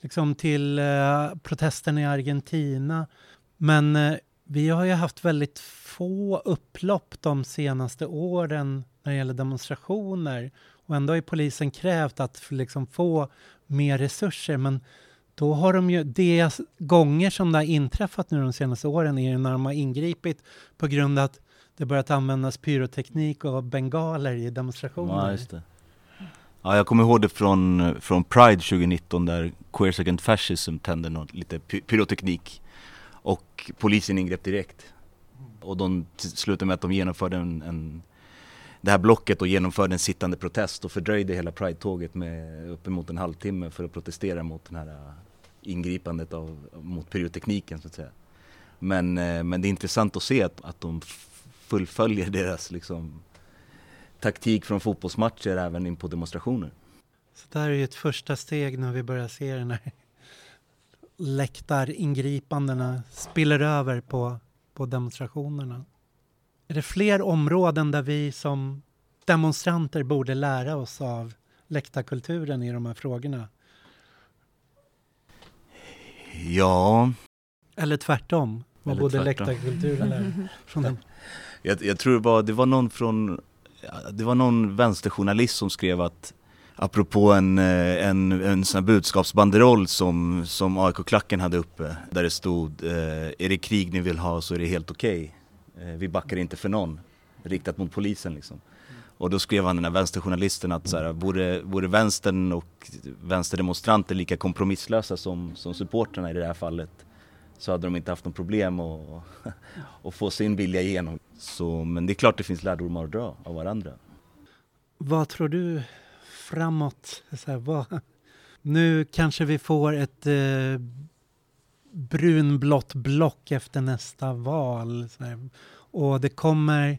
liksom till eh, protesterna i Argentina. Men eh, vi har ju haft väldigt få upplopp de senaste åren när det gäller demonstrationer. Och ändå har polisen krävt att liksom få mer resurser. Men då har de ju, de gånger som det har inträffat nu de senaste åren är när de har ingripit på grund av att det börjat användas pyroteknik och bengaler i demonstrationer. Ja, just det. Ja, jag kommer ihåg det från, från Pride 2019 där Queers Against Fascism tände något, lite pyroteknik och polisen ingrep direkt. Och de slutade med att de genomförde en, en det här blocket och genomförde en sittande protest och fördröjde hela Pride-tåget med uppemot en halvtimme för att protestera mot det här äh, ingripandet av, mot pyrotekniken så att säga. Men, äh, men det är intressant att se att, att de fullföljer deras liksom, taktik från fotbollsmatcher även in på demonstrationer. Så det här är ju ett första steg när vi börjar se den här läktaringripandena spiller över på, på demonstrationerna. Är det fler områden där vi som demonstranter borde lära oss av läktarkulturen i de här frågorna? Ja. Eller tvärtom? Vad borde läktarkulturen lära <laughs> från den? Jag, jag tror det var, det var någon från, det var någon vänsterjournalist som skrev att Apropå en, eh, en, en sån budskapsbanderoll som, som AIK-klacken hade uppe Där det stod eh, Är det krig ni vill ha så är det helt okej okay. eh, Vi backar inte för någon Riktat mot polisen liksom Och då skrev han den här vänsterjournalisten att så här, vore, vore vänstern och vänsterdemonstranter lika kompromisslösa som, som supporterna i det här fallet så hade de inte haft något problem att, <laughs> att få sin vilja igenom. Så, men det är klart det finns lärdomar att dra av varandra. Vad tror du framåt? Så här, vad, nu kanske vi får ett eh, brunblått block efter nästa val. Och det kommer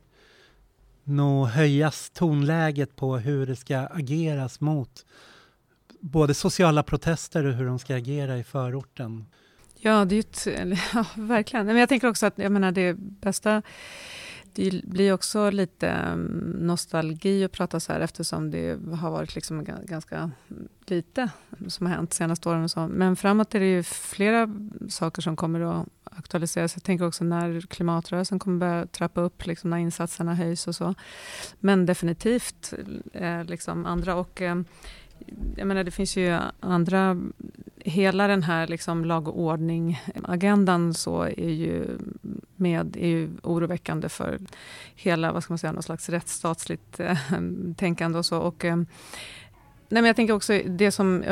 nog höjas tonläget på hur det ska ageras mot både sociala protester och hur de ska agera i förorten. Ja, det är ett, <laughs> ja, verkligen. Men jag tänker också att jag menar, det bästa det blir också lite mm, nostalgi att prata så här eftersom det har varit liksom ganska lite som har hänt de senaste åren. Och så. Men framåt är det ju flera saker som kommer att aktualiseras. Jag tänker också när klimatrörelsen kommer börja trappa upp, liksom när insatserna höjs och så. Men definitivt eh, liksom andra. och eh, jag menar, det finns ju andra... Hela den här liksom lag och ordning-agendan så är ju, med, är ju oroväckande för hela, vad ska man säga, något slags rättsstatsligt äh, eh, tänkande och så. Och, äh, Nej, men jag tänker också, det som,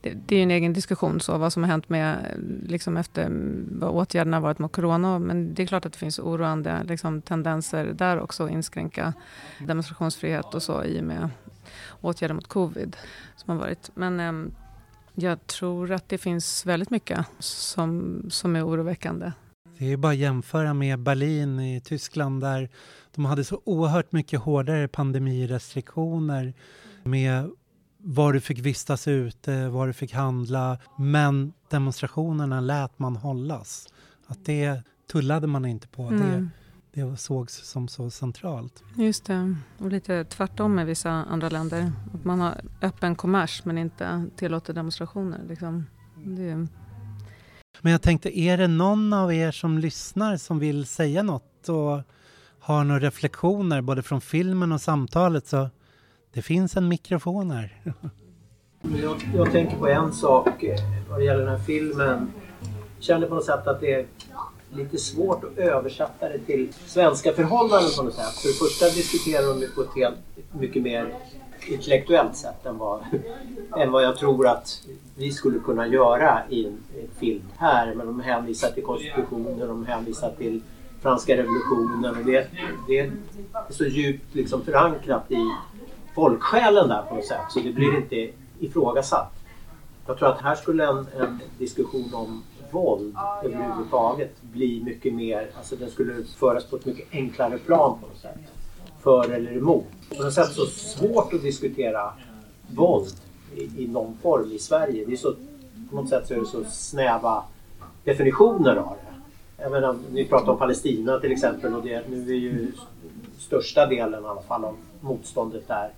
det, är ju en egen diskussion, så, vad som har hänt med, liksom efter vad åtgärderna har varit mot corona. Men det är klart att det finns oroande liksom, tendenser där också, att inskränka demonstrationsfrihet och så i och med åtgärder mot covid som har varit. Men eh, jag tror att det finns väldigt mycket som, som är oroväckande. Det är bara att jämföra med Berlin i Tyskland där de hade så oerhört mycket hårdare pandemirestriktioner med var du fick vistas ute, var du fick handla. Men demonstrationerna lät man hållas. Att det tullade man inte på. Mm. Det, det sågs som så centralt. Just det, och lite tvärtom med vissa andra länder. Att man har öppen kommers men inte tillåter demonstrationer. Liksom. Det... Men jag tänkte, är det någon av er som lyssnar som vill säga något och har några reflektioner både från filmen och samtalet så det finns en mikrofon här. Jag, jag tänker på en sak eh, vad det gäller den här filmen. Jag känner på något sätt att det lite svårt att översätta det till svenska förhållanden på något sätt. För det första diskuterar de på ett helt mycket mer intellektuellt sätt än vad, <laughs> än vad jag tror att vi skulle kunna göra i en, en film här. Men de hänvisar till konstitutionen, de hänvisar till franska revolutionen och det, det är så djupt liksom förankrat i folksjälen där på något sätt så det blir inte ifrågasatt. Jag tror att här skulle en, en diskussion om våld överhuvudtaget bli mycket mer, alltså den skulle föras på ett mycket enklare plan på något sätt. För eller emot. På något sätt så svårt att diskutera våld i, i någon form i Sverige. Det är så, på något sätt så är det så snäva definitioner av det. Jag menar, ni pratar om Palestina till exempel och det, nu är ju största delen i alla fall av motståndet där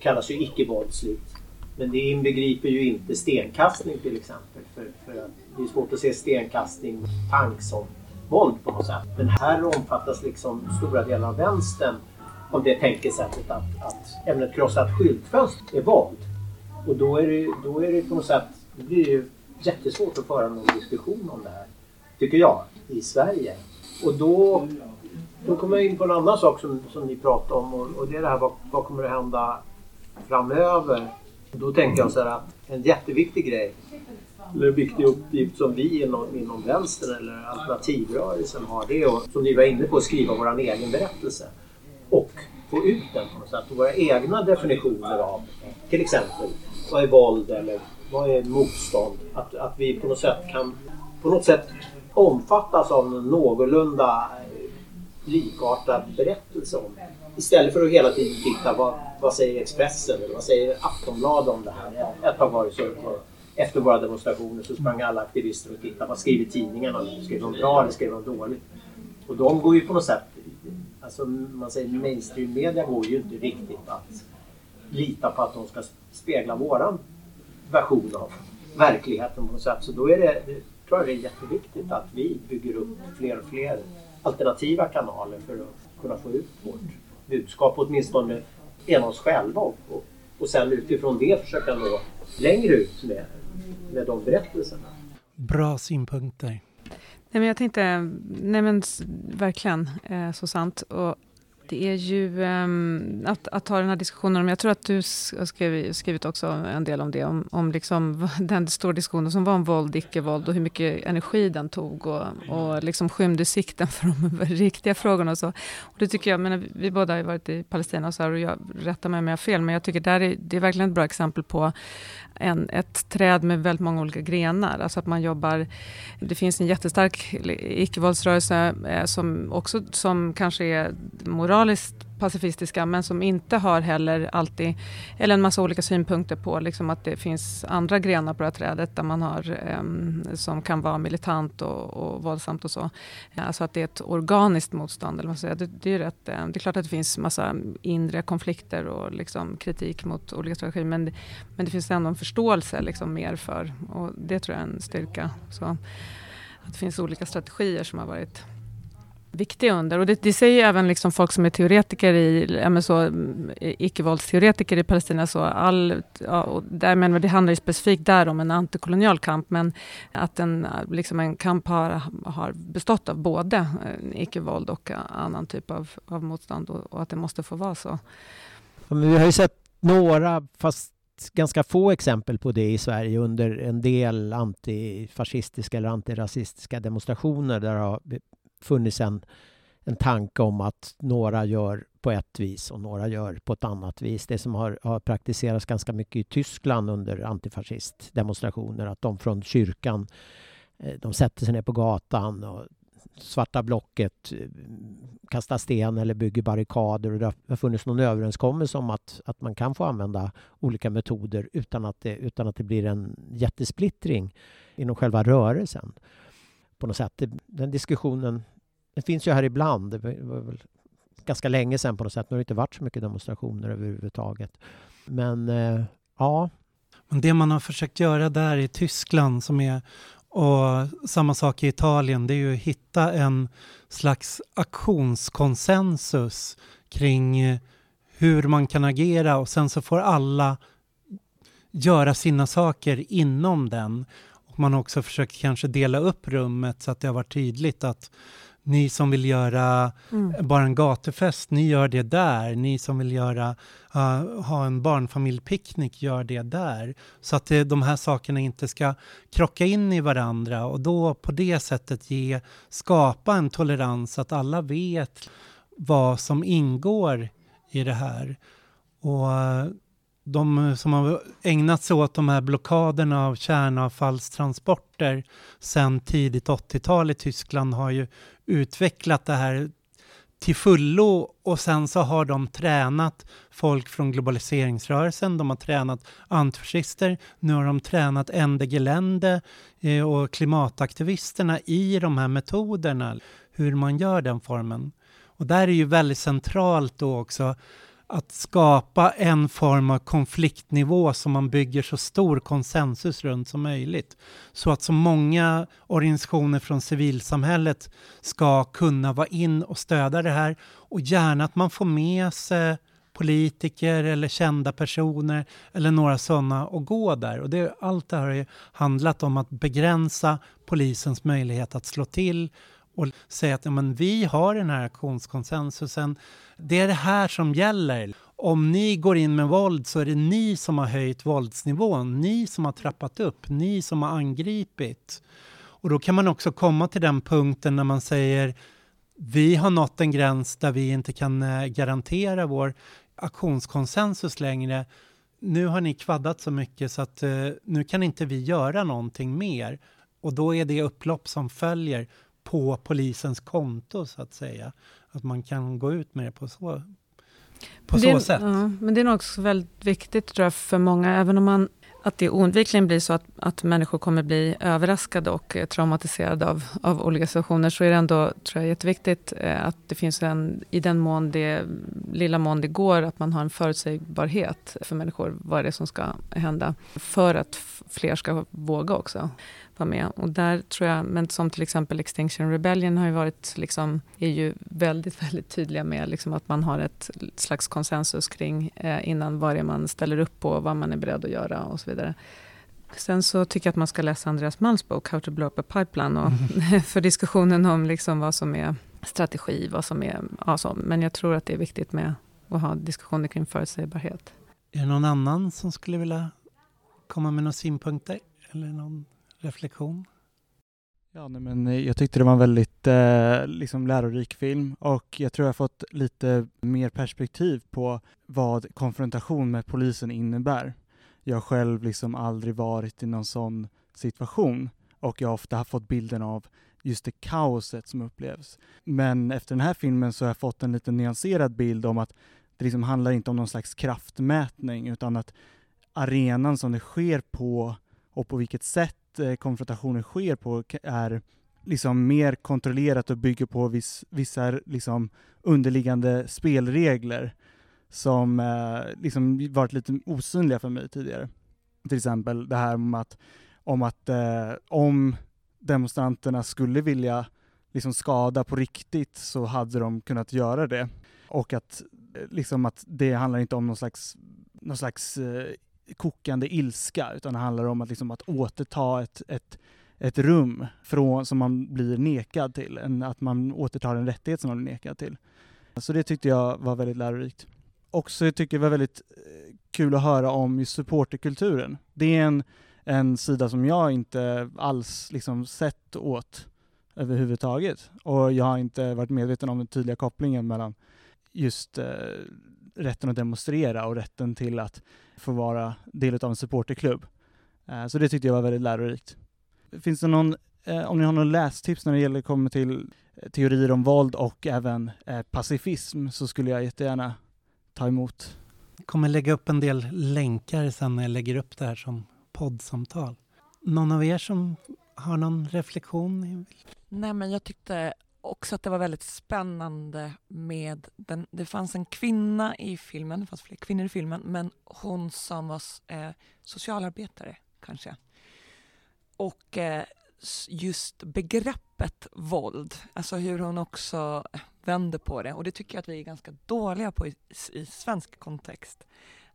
kallas ju icke-våldsligt. Men det inbegriper ju inte stenkastning till exempel. För, för det är svårt att se stenkastning tank som våld på något sätt. Men här omfattas liksom stora delar av vänstern av det tänkesättet att, att ämnet krossat skyltfönster är våld. Och då är det, då är det på något sätt, det blir ju jättesvårt att föra någon diskussion om det här. Tycker jag, i Sverige. Och då, då kommer jag in på en annan sak som, som ni pratade om och, och det är det här vad, vad kommer att hända framöver? Och då tänker jag så här att en jätteviktig grej eller en viktig uppgift som vi inom, inom vänstern eller alternativrörelsen har det är att, som ni var inne på, skriva vår egen berättelse. Och få ut den på något sätt. Och våra egna definitioner av till exempel vad är våld eller vad är motstånd? Att, att vi på något sätt kan på något sätt omfattas av en någorlunda eh, likartad berättelse om Istället för att hela tiden titta vad, vad säger Expressen eller vad säger Aftonbladet om det här. Ett tag var så efter våra demonstrationer så sprang alla aktivister och tittade. Vad skriver tidningarna? Skrev de bra eller skrev de dåligt? Och de går ju på något sätt, alltså man säger mainstream media går ju inte riktigt att lita på att de ska spegla våran version av verkligheten på något sätt. Så då är det, tror jag det är jätteviktigt att vi bygger upp fler och fler alternativa kanaler för att kunna få ut vårt budskap åtminstone genom oss själva och, och, och sen utifrån det försöka nå längre ut med, med de berättelserna. Bra synpunkter. Nej, men jag tänkte, nej men verkligen, eh, så sant. Och det är ju um, att, att ta den här diskussionen om, jag tror att du har skrivit, skrivit också en del om det, om, om liksom <laughs> den stora diskussionen som var om våld, icke-våld och hur mycket energi den tog och, och liksom skymde sikten <laughs> för de riktiga frågorna och så. Och det tycker jag, men vi båda har ju varit i Palestina och så här, och jag rättar mig om jag har fel, men jag tycker där är, det är verkligen ett bra exempel på en, ett träd med väldigt många olika grenar. Alltså att man jobbar, det finns en jättestark icke-våldsrörelse eh, som också som kanske är moraliskt pacifistiska men som inte har heller alltid, eller en massa olika synpunkter på liksom att det finns andra grenar på det här trädet där man har, eh, som kan vara militant och, och våldsamt och så. Alltså att det är ett organiskt motstånd. Eller vad säger. Det, det, är rätt, ehm, det är klart att det finns massa inre konflikter och liksom kritik mot olika strategier men, men det finns ändå en förståelse liksom mer för, och det tror jag är en styrka. Så, att det finns olika strategier som har varit viktiga under. Och det, det säger även liksom folk som är teoretiker i, ja, så, icke-våldsteoretiker i Palestina. Så all, ja, och där, men det handlar ju specifikt där om en antikolonial kamp, men att en, liksom en kamp har, har bestått av både eh, icke-våld och eh, annan typ av, av motstånd och, och, att det måste få vara så. men vi har ju sett några, fast ganska få exempel på det i Sverige under en del antifascistiska eller antirasistiska demonstrationer där det har funnits en, en tanke om att några gör på ett vis och några gör på ett annat vis. Det som har, har praktiserats ganska mycket i Tyskland under antifascistdemonstrationer, att de från kyrkan eh, de sätter sig ner på gatan och svarta blocket eh, kastar sten eller bygger barrikader. Och det har funnits någon överenskommelse om att, att man kan få använda olika metoder utan att, det, utan att det blir en jättesplittring inom själva rörelsen. På något sätt. Den diskussionen det finns ju här ibland. Det var väl ganska länge sedan på något sätt. Nu har det inte varit så mycket demonstrationer överhuvudtaget. Men eh, ja. Men det man har försökt göra där i Tyskland som är och samma sak i Italien, det är ju att hitta en slags aktionskonsensus kring eh, hur man kan agera och sen så får alla göra sina saker inom den. Och man har också försökt kanske dela upp rummet så att det har varit tydligt att ni som vill göra mm. bara en gatufest, ni gör det där. Ni som vill göra, uh, ha en barnfamiljpicknick, gör det där. Så att det, de här sakerna inte ska krocka in i varandra och då på det sättet ge, skapa en tolerans, att alla vet vad som ingår i det här. Och uh, de som har ägnat sig åt de här blockaderna av kärnavfallstransporter sedan tidigt 80-tal i Tyskland har ju utvecklat det här till fullo och sen så har de tränat folk från globaliseringsrörelsen, de har tränat antifascister, nu har de tränat Ende Gelände eh, och klimataktivisterna i de här metoderna, hur man gör den formen. Och där är ju väldigt centralt då också att skapa en form av konfliktnivå som man bygger så stor konsensus runt som möjligt. Så att så många organisationer från civilsamhället ska kunna vara in och stödja det här och gärna att man får med sig politiker eller kända personer eller några sådana och gå där. Och det, allt det här har ju handlat om att begränsa polisens möjlighet att slå till och säga att ja, men vi har den här aktionskonsensusen. Det är det här som gäller. Om ni går in med våld så är det ni som har höjt våldsnivån, ni som har trappat upp, ni som har angripit. Och då kan man också komma till den punkten när man säger vi har nått en gräns där vi inte kan eh, garantera vår aktionskonsensus längre. Nu har ni kvaddat så mycket så att eh, nu kan inte vi göra någonting mer. Och då är det upplopp som följer på polisens konto så att säga. Att man kan gå ut med det på så, på det, så sätt. Ja, men det är nog också väldigt viktigt tror jag, för många, även om man att det oundvikligen blir så att, att människor kommer bli överraskade och traumatiserade av, av olika situationer, så är det ändå tror jag, jätteviktigt eh, att det finns en, i den mån det, lilla mån det går, att man har en förutsägbarhet för människor, vad det är som ska hända, för att fler ska våga också vara med. Och där tror jag, men som till exempel Extinction Rebellion har ju varit, liksom, är ju väldigt, <laughs> väldigt tydliga med liksom att man har ett slags konsensus kring eh, innan vad det är man ställer upp på, vad man är beredd att göra och så vidare. Sen så tycker jag att man ska läsa Andreas Malms bok How to blow up a pipeline och mm. <laughs> för diskussionen om liksom vad som är strategi, vad som är... Alltså, men jag tror att det är viktigt med att ha diskussioner kring förutsägbarhet. Är det någon annan som skulle vilja komma med några synpunkter? Eller någon reflektion? Ja, nej, men eh, jag tyckte det var en väldigt eh, liksom lärorik film och jag tror jag fått lite mer perspektiv på vad konfrontation med polisen innebär. Jag har själv liksom aldrig varit i någon sån situation och jag har ofta fått bilden av just det kaoset som upplevs. Men efter den här filmen så har jag fått en lite nyanserad bild om att det liksom handlar inte om någon slags kraftmätning utan att arenan som det sker på och på vilket sätt Eh, konfrontationer konfrontationen sker på är liksom mer kontrollerat och bygger på viss, vissa liksom underliggande spelregler som eh, liksom varit lite osynliga för mig tidigare. Till exempel det här om att, om, att eh, om demonstranterna skulle vilja liksom skada på riktigt så hade de kunnat göra det. Och att, eh, liksom att det handlar inte om någon slags, någon slags eh, kokande ilska, utan det handlar om att, liksom, att återta ett, ett, ett rum från, som man blir nekad till, en, att man återtar en rättighet som man blir nekad till. Så det tyckte jag var väldigt lärorikt. Också tycker jag det var väldigt eh, kul att höra om just supporterkulturen. Det är en, en sida som jag inte alls liksom sett åt överhuvudtaget. Och jag har inte varit medveten om den tydliga kopplingen mellan just eh, rätten att demonstrera och rätten till att få vara del av en supporterklubb. Eh, så det tyckte jag var väldigt lärorikt. Finns det någon, eh, om ni har någon lästips när det gäller kommer till eh, teorier om våld och även pacifism så skulle jag jättegärna ta emot. Jag kommer lägga upp en del länkar sen när jag lägger upp det här som poddsamtal. Någon av er som har någon reflektion? Nej, men jag tyckte också att det var väldigt spännande med den, det fanns en kvinna i filmen, det fanns fler kvinnor i filmen, men hon som var eh, socialarbetare kanske. Och eh, just begreppet våld, alltså hur hon också vänder på det och det tycker jag att vi är ganska dåliga på i, i svensk kontext.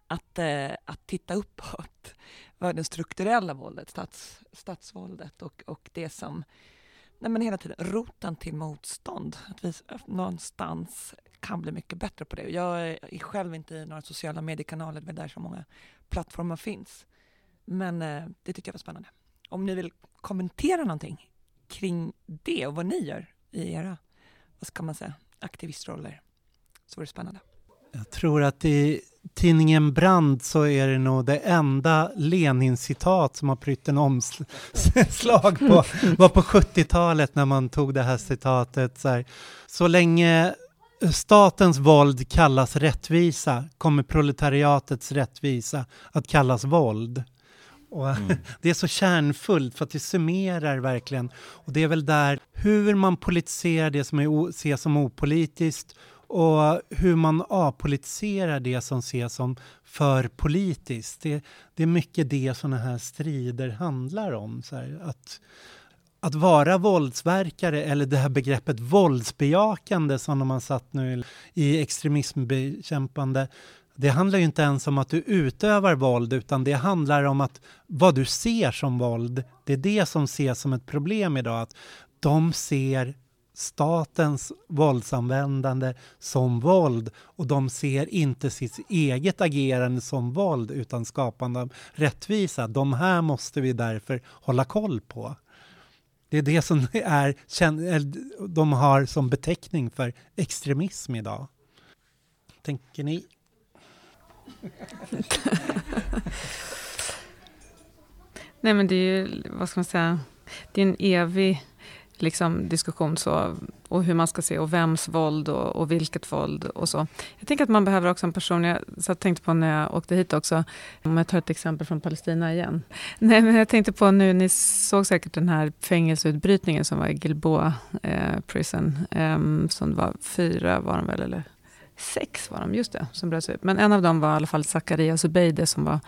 Att, eh, att titta uppåt, vad det strukturella våldet, stats, statsvåldet och, och det som nej men hela tiden roten till motstånd. Att vi någonstans kan bli mycket bättre på det. Jag är själv inte i några sociala mediekanaler, det är där så många plattformar finns. Men eh, det tycker jag var spännande. Om ni vill kommentera någonting kring det och vad ni gör i era, vad ska man säga, aktivistroller, så vore det spännande. Jag tror att i tidningen Brand så är det nog det enda Lenin-citat som har prytt en omslag på, var på 70-talet när man tog det här citatet. Så, här, så länge statens våld kallas rättvisa kommer proletariatets rättvisa att kallas våld. Och mm. <laughs> Det är så kärnfullt för att det summerar verkligen. Och det är väl där hur man politiserar det som är ses som opolitiskt och hur man apolitiserar det som ses som för politiskt. Det, det är mycket det sådana här strider handlar om. Så här, att, att vara våldsverkare eller det här begreppet våldsbejakande som de har satt nu i extremismbekämpande det handlar ju inte ens om att du utövar våld utan det handlar om att vad du ser som våld. Det är det som ses som ett problem idag. Att de ser statens våldsanvändande som våld och de ser inte sitt eget agerande som våld utan skapande av rättvisa. De här måste vi därför hålla koll på. Det är det som <laughs> är, de har som beteckning för extremism idag. Tänker ni? <laughs> Nej men det är ju, vad ska man säga, det är en evig liksom, diskussion så, och hur man ska se och vems våld och, och, vilket våld och så. Jag tänker att man behöver också en person, jag så tänkte på när jag åkte hit också, om jag tar ett exempel från Palestina igen. <laughs> Nej, men jag tänkte på nu, ni såg säkert den här fängelseutbrytningen som var i Gilboa eh, prison, eh, som var fyra var de väl, eller sex var de, just det, som bröts ut. Men en av dem var i alla fall Zakaria Zubeide som var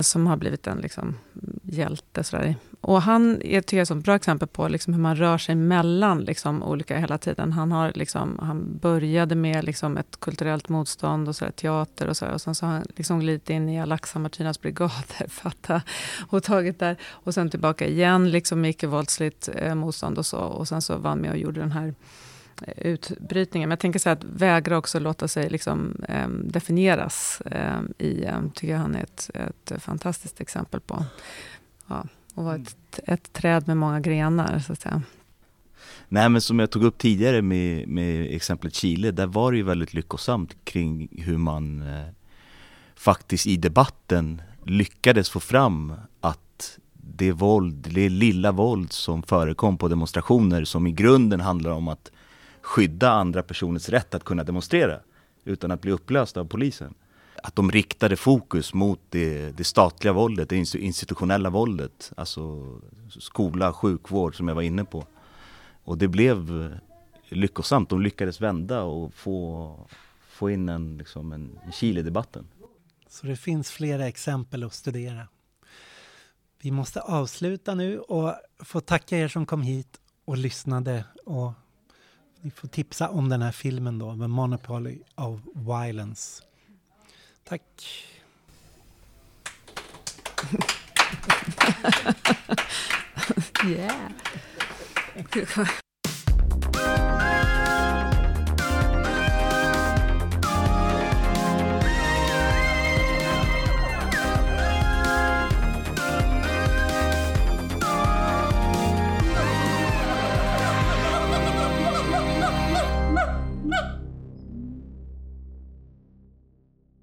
som har blivit en liksom, hjälte. Sådär. Och han är, tycker jag, ett bra exempel på liksom, hur man rör sig mellan liksom, olika hela tiden. Han, har, liksom, han började med liksom, ett kulturellt motstånd och sådär, teater och så. Och sen så har han liksom, glidit in i Al-Aqsa Martinas brigader <laughs> fatta, och tagit där. Och sen tillbaka igen, liksom, icke-våldsligt eh, motstånd och så. Och sen så var han med och gjorde den här utbrytningen. Men jag tänker så att vägra också låta sig liksom, eh, definieras eh, i, eh, tycker jag han är ett, ett fantastiskt exempel på. Ja, och vara ett, ett träd med många grenar, så att säga. Nej men som jag tog upp tidigare med, med exemplet Chile, där var det ju väldigt lyckosamt kring hur man eh, faktiskt i debatten lyckades få fram att det våld, det lilla våld som förekom på demonstrationer som i grunden handlar om att skydda andra personers rätt att kunna demonstrera utan att bli upplösta av polisen. Att de riktade fokus mot det, det statliga våldet, det institutionella våldet, alltså skola, sjukvård som jag var inne på. Och det blev lyckosamt, de lyckades vända och få, få in en, liksom en, en kil i debatten. Så det finns flera exempel att studera. Vi måste avsluta nu och få tacka er som kom hit och lyssnade och ni får tipsa om den här filmen då, The Monopoly of Violence. Tack. <laughs> yeah.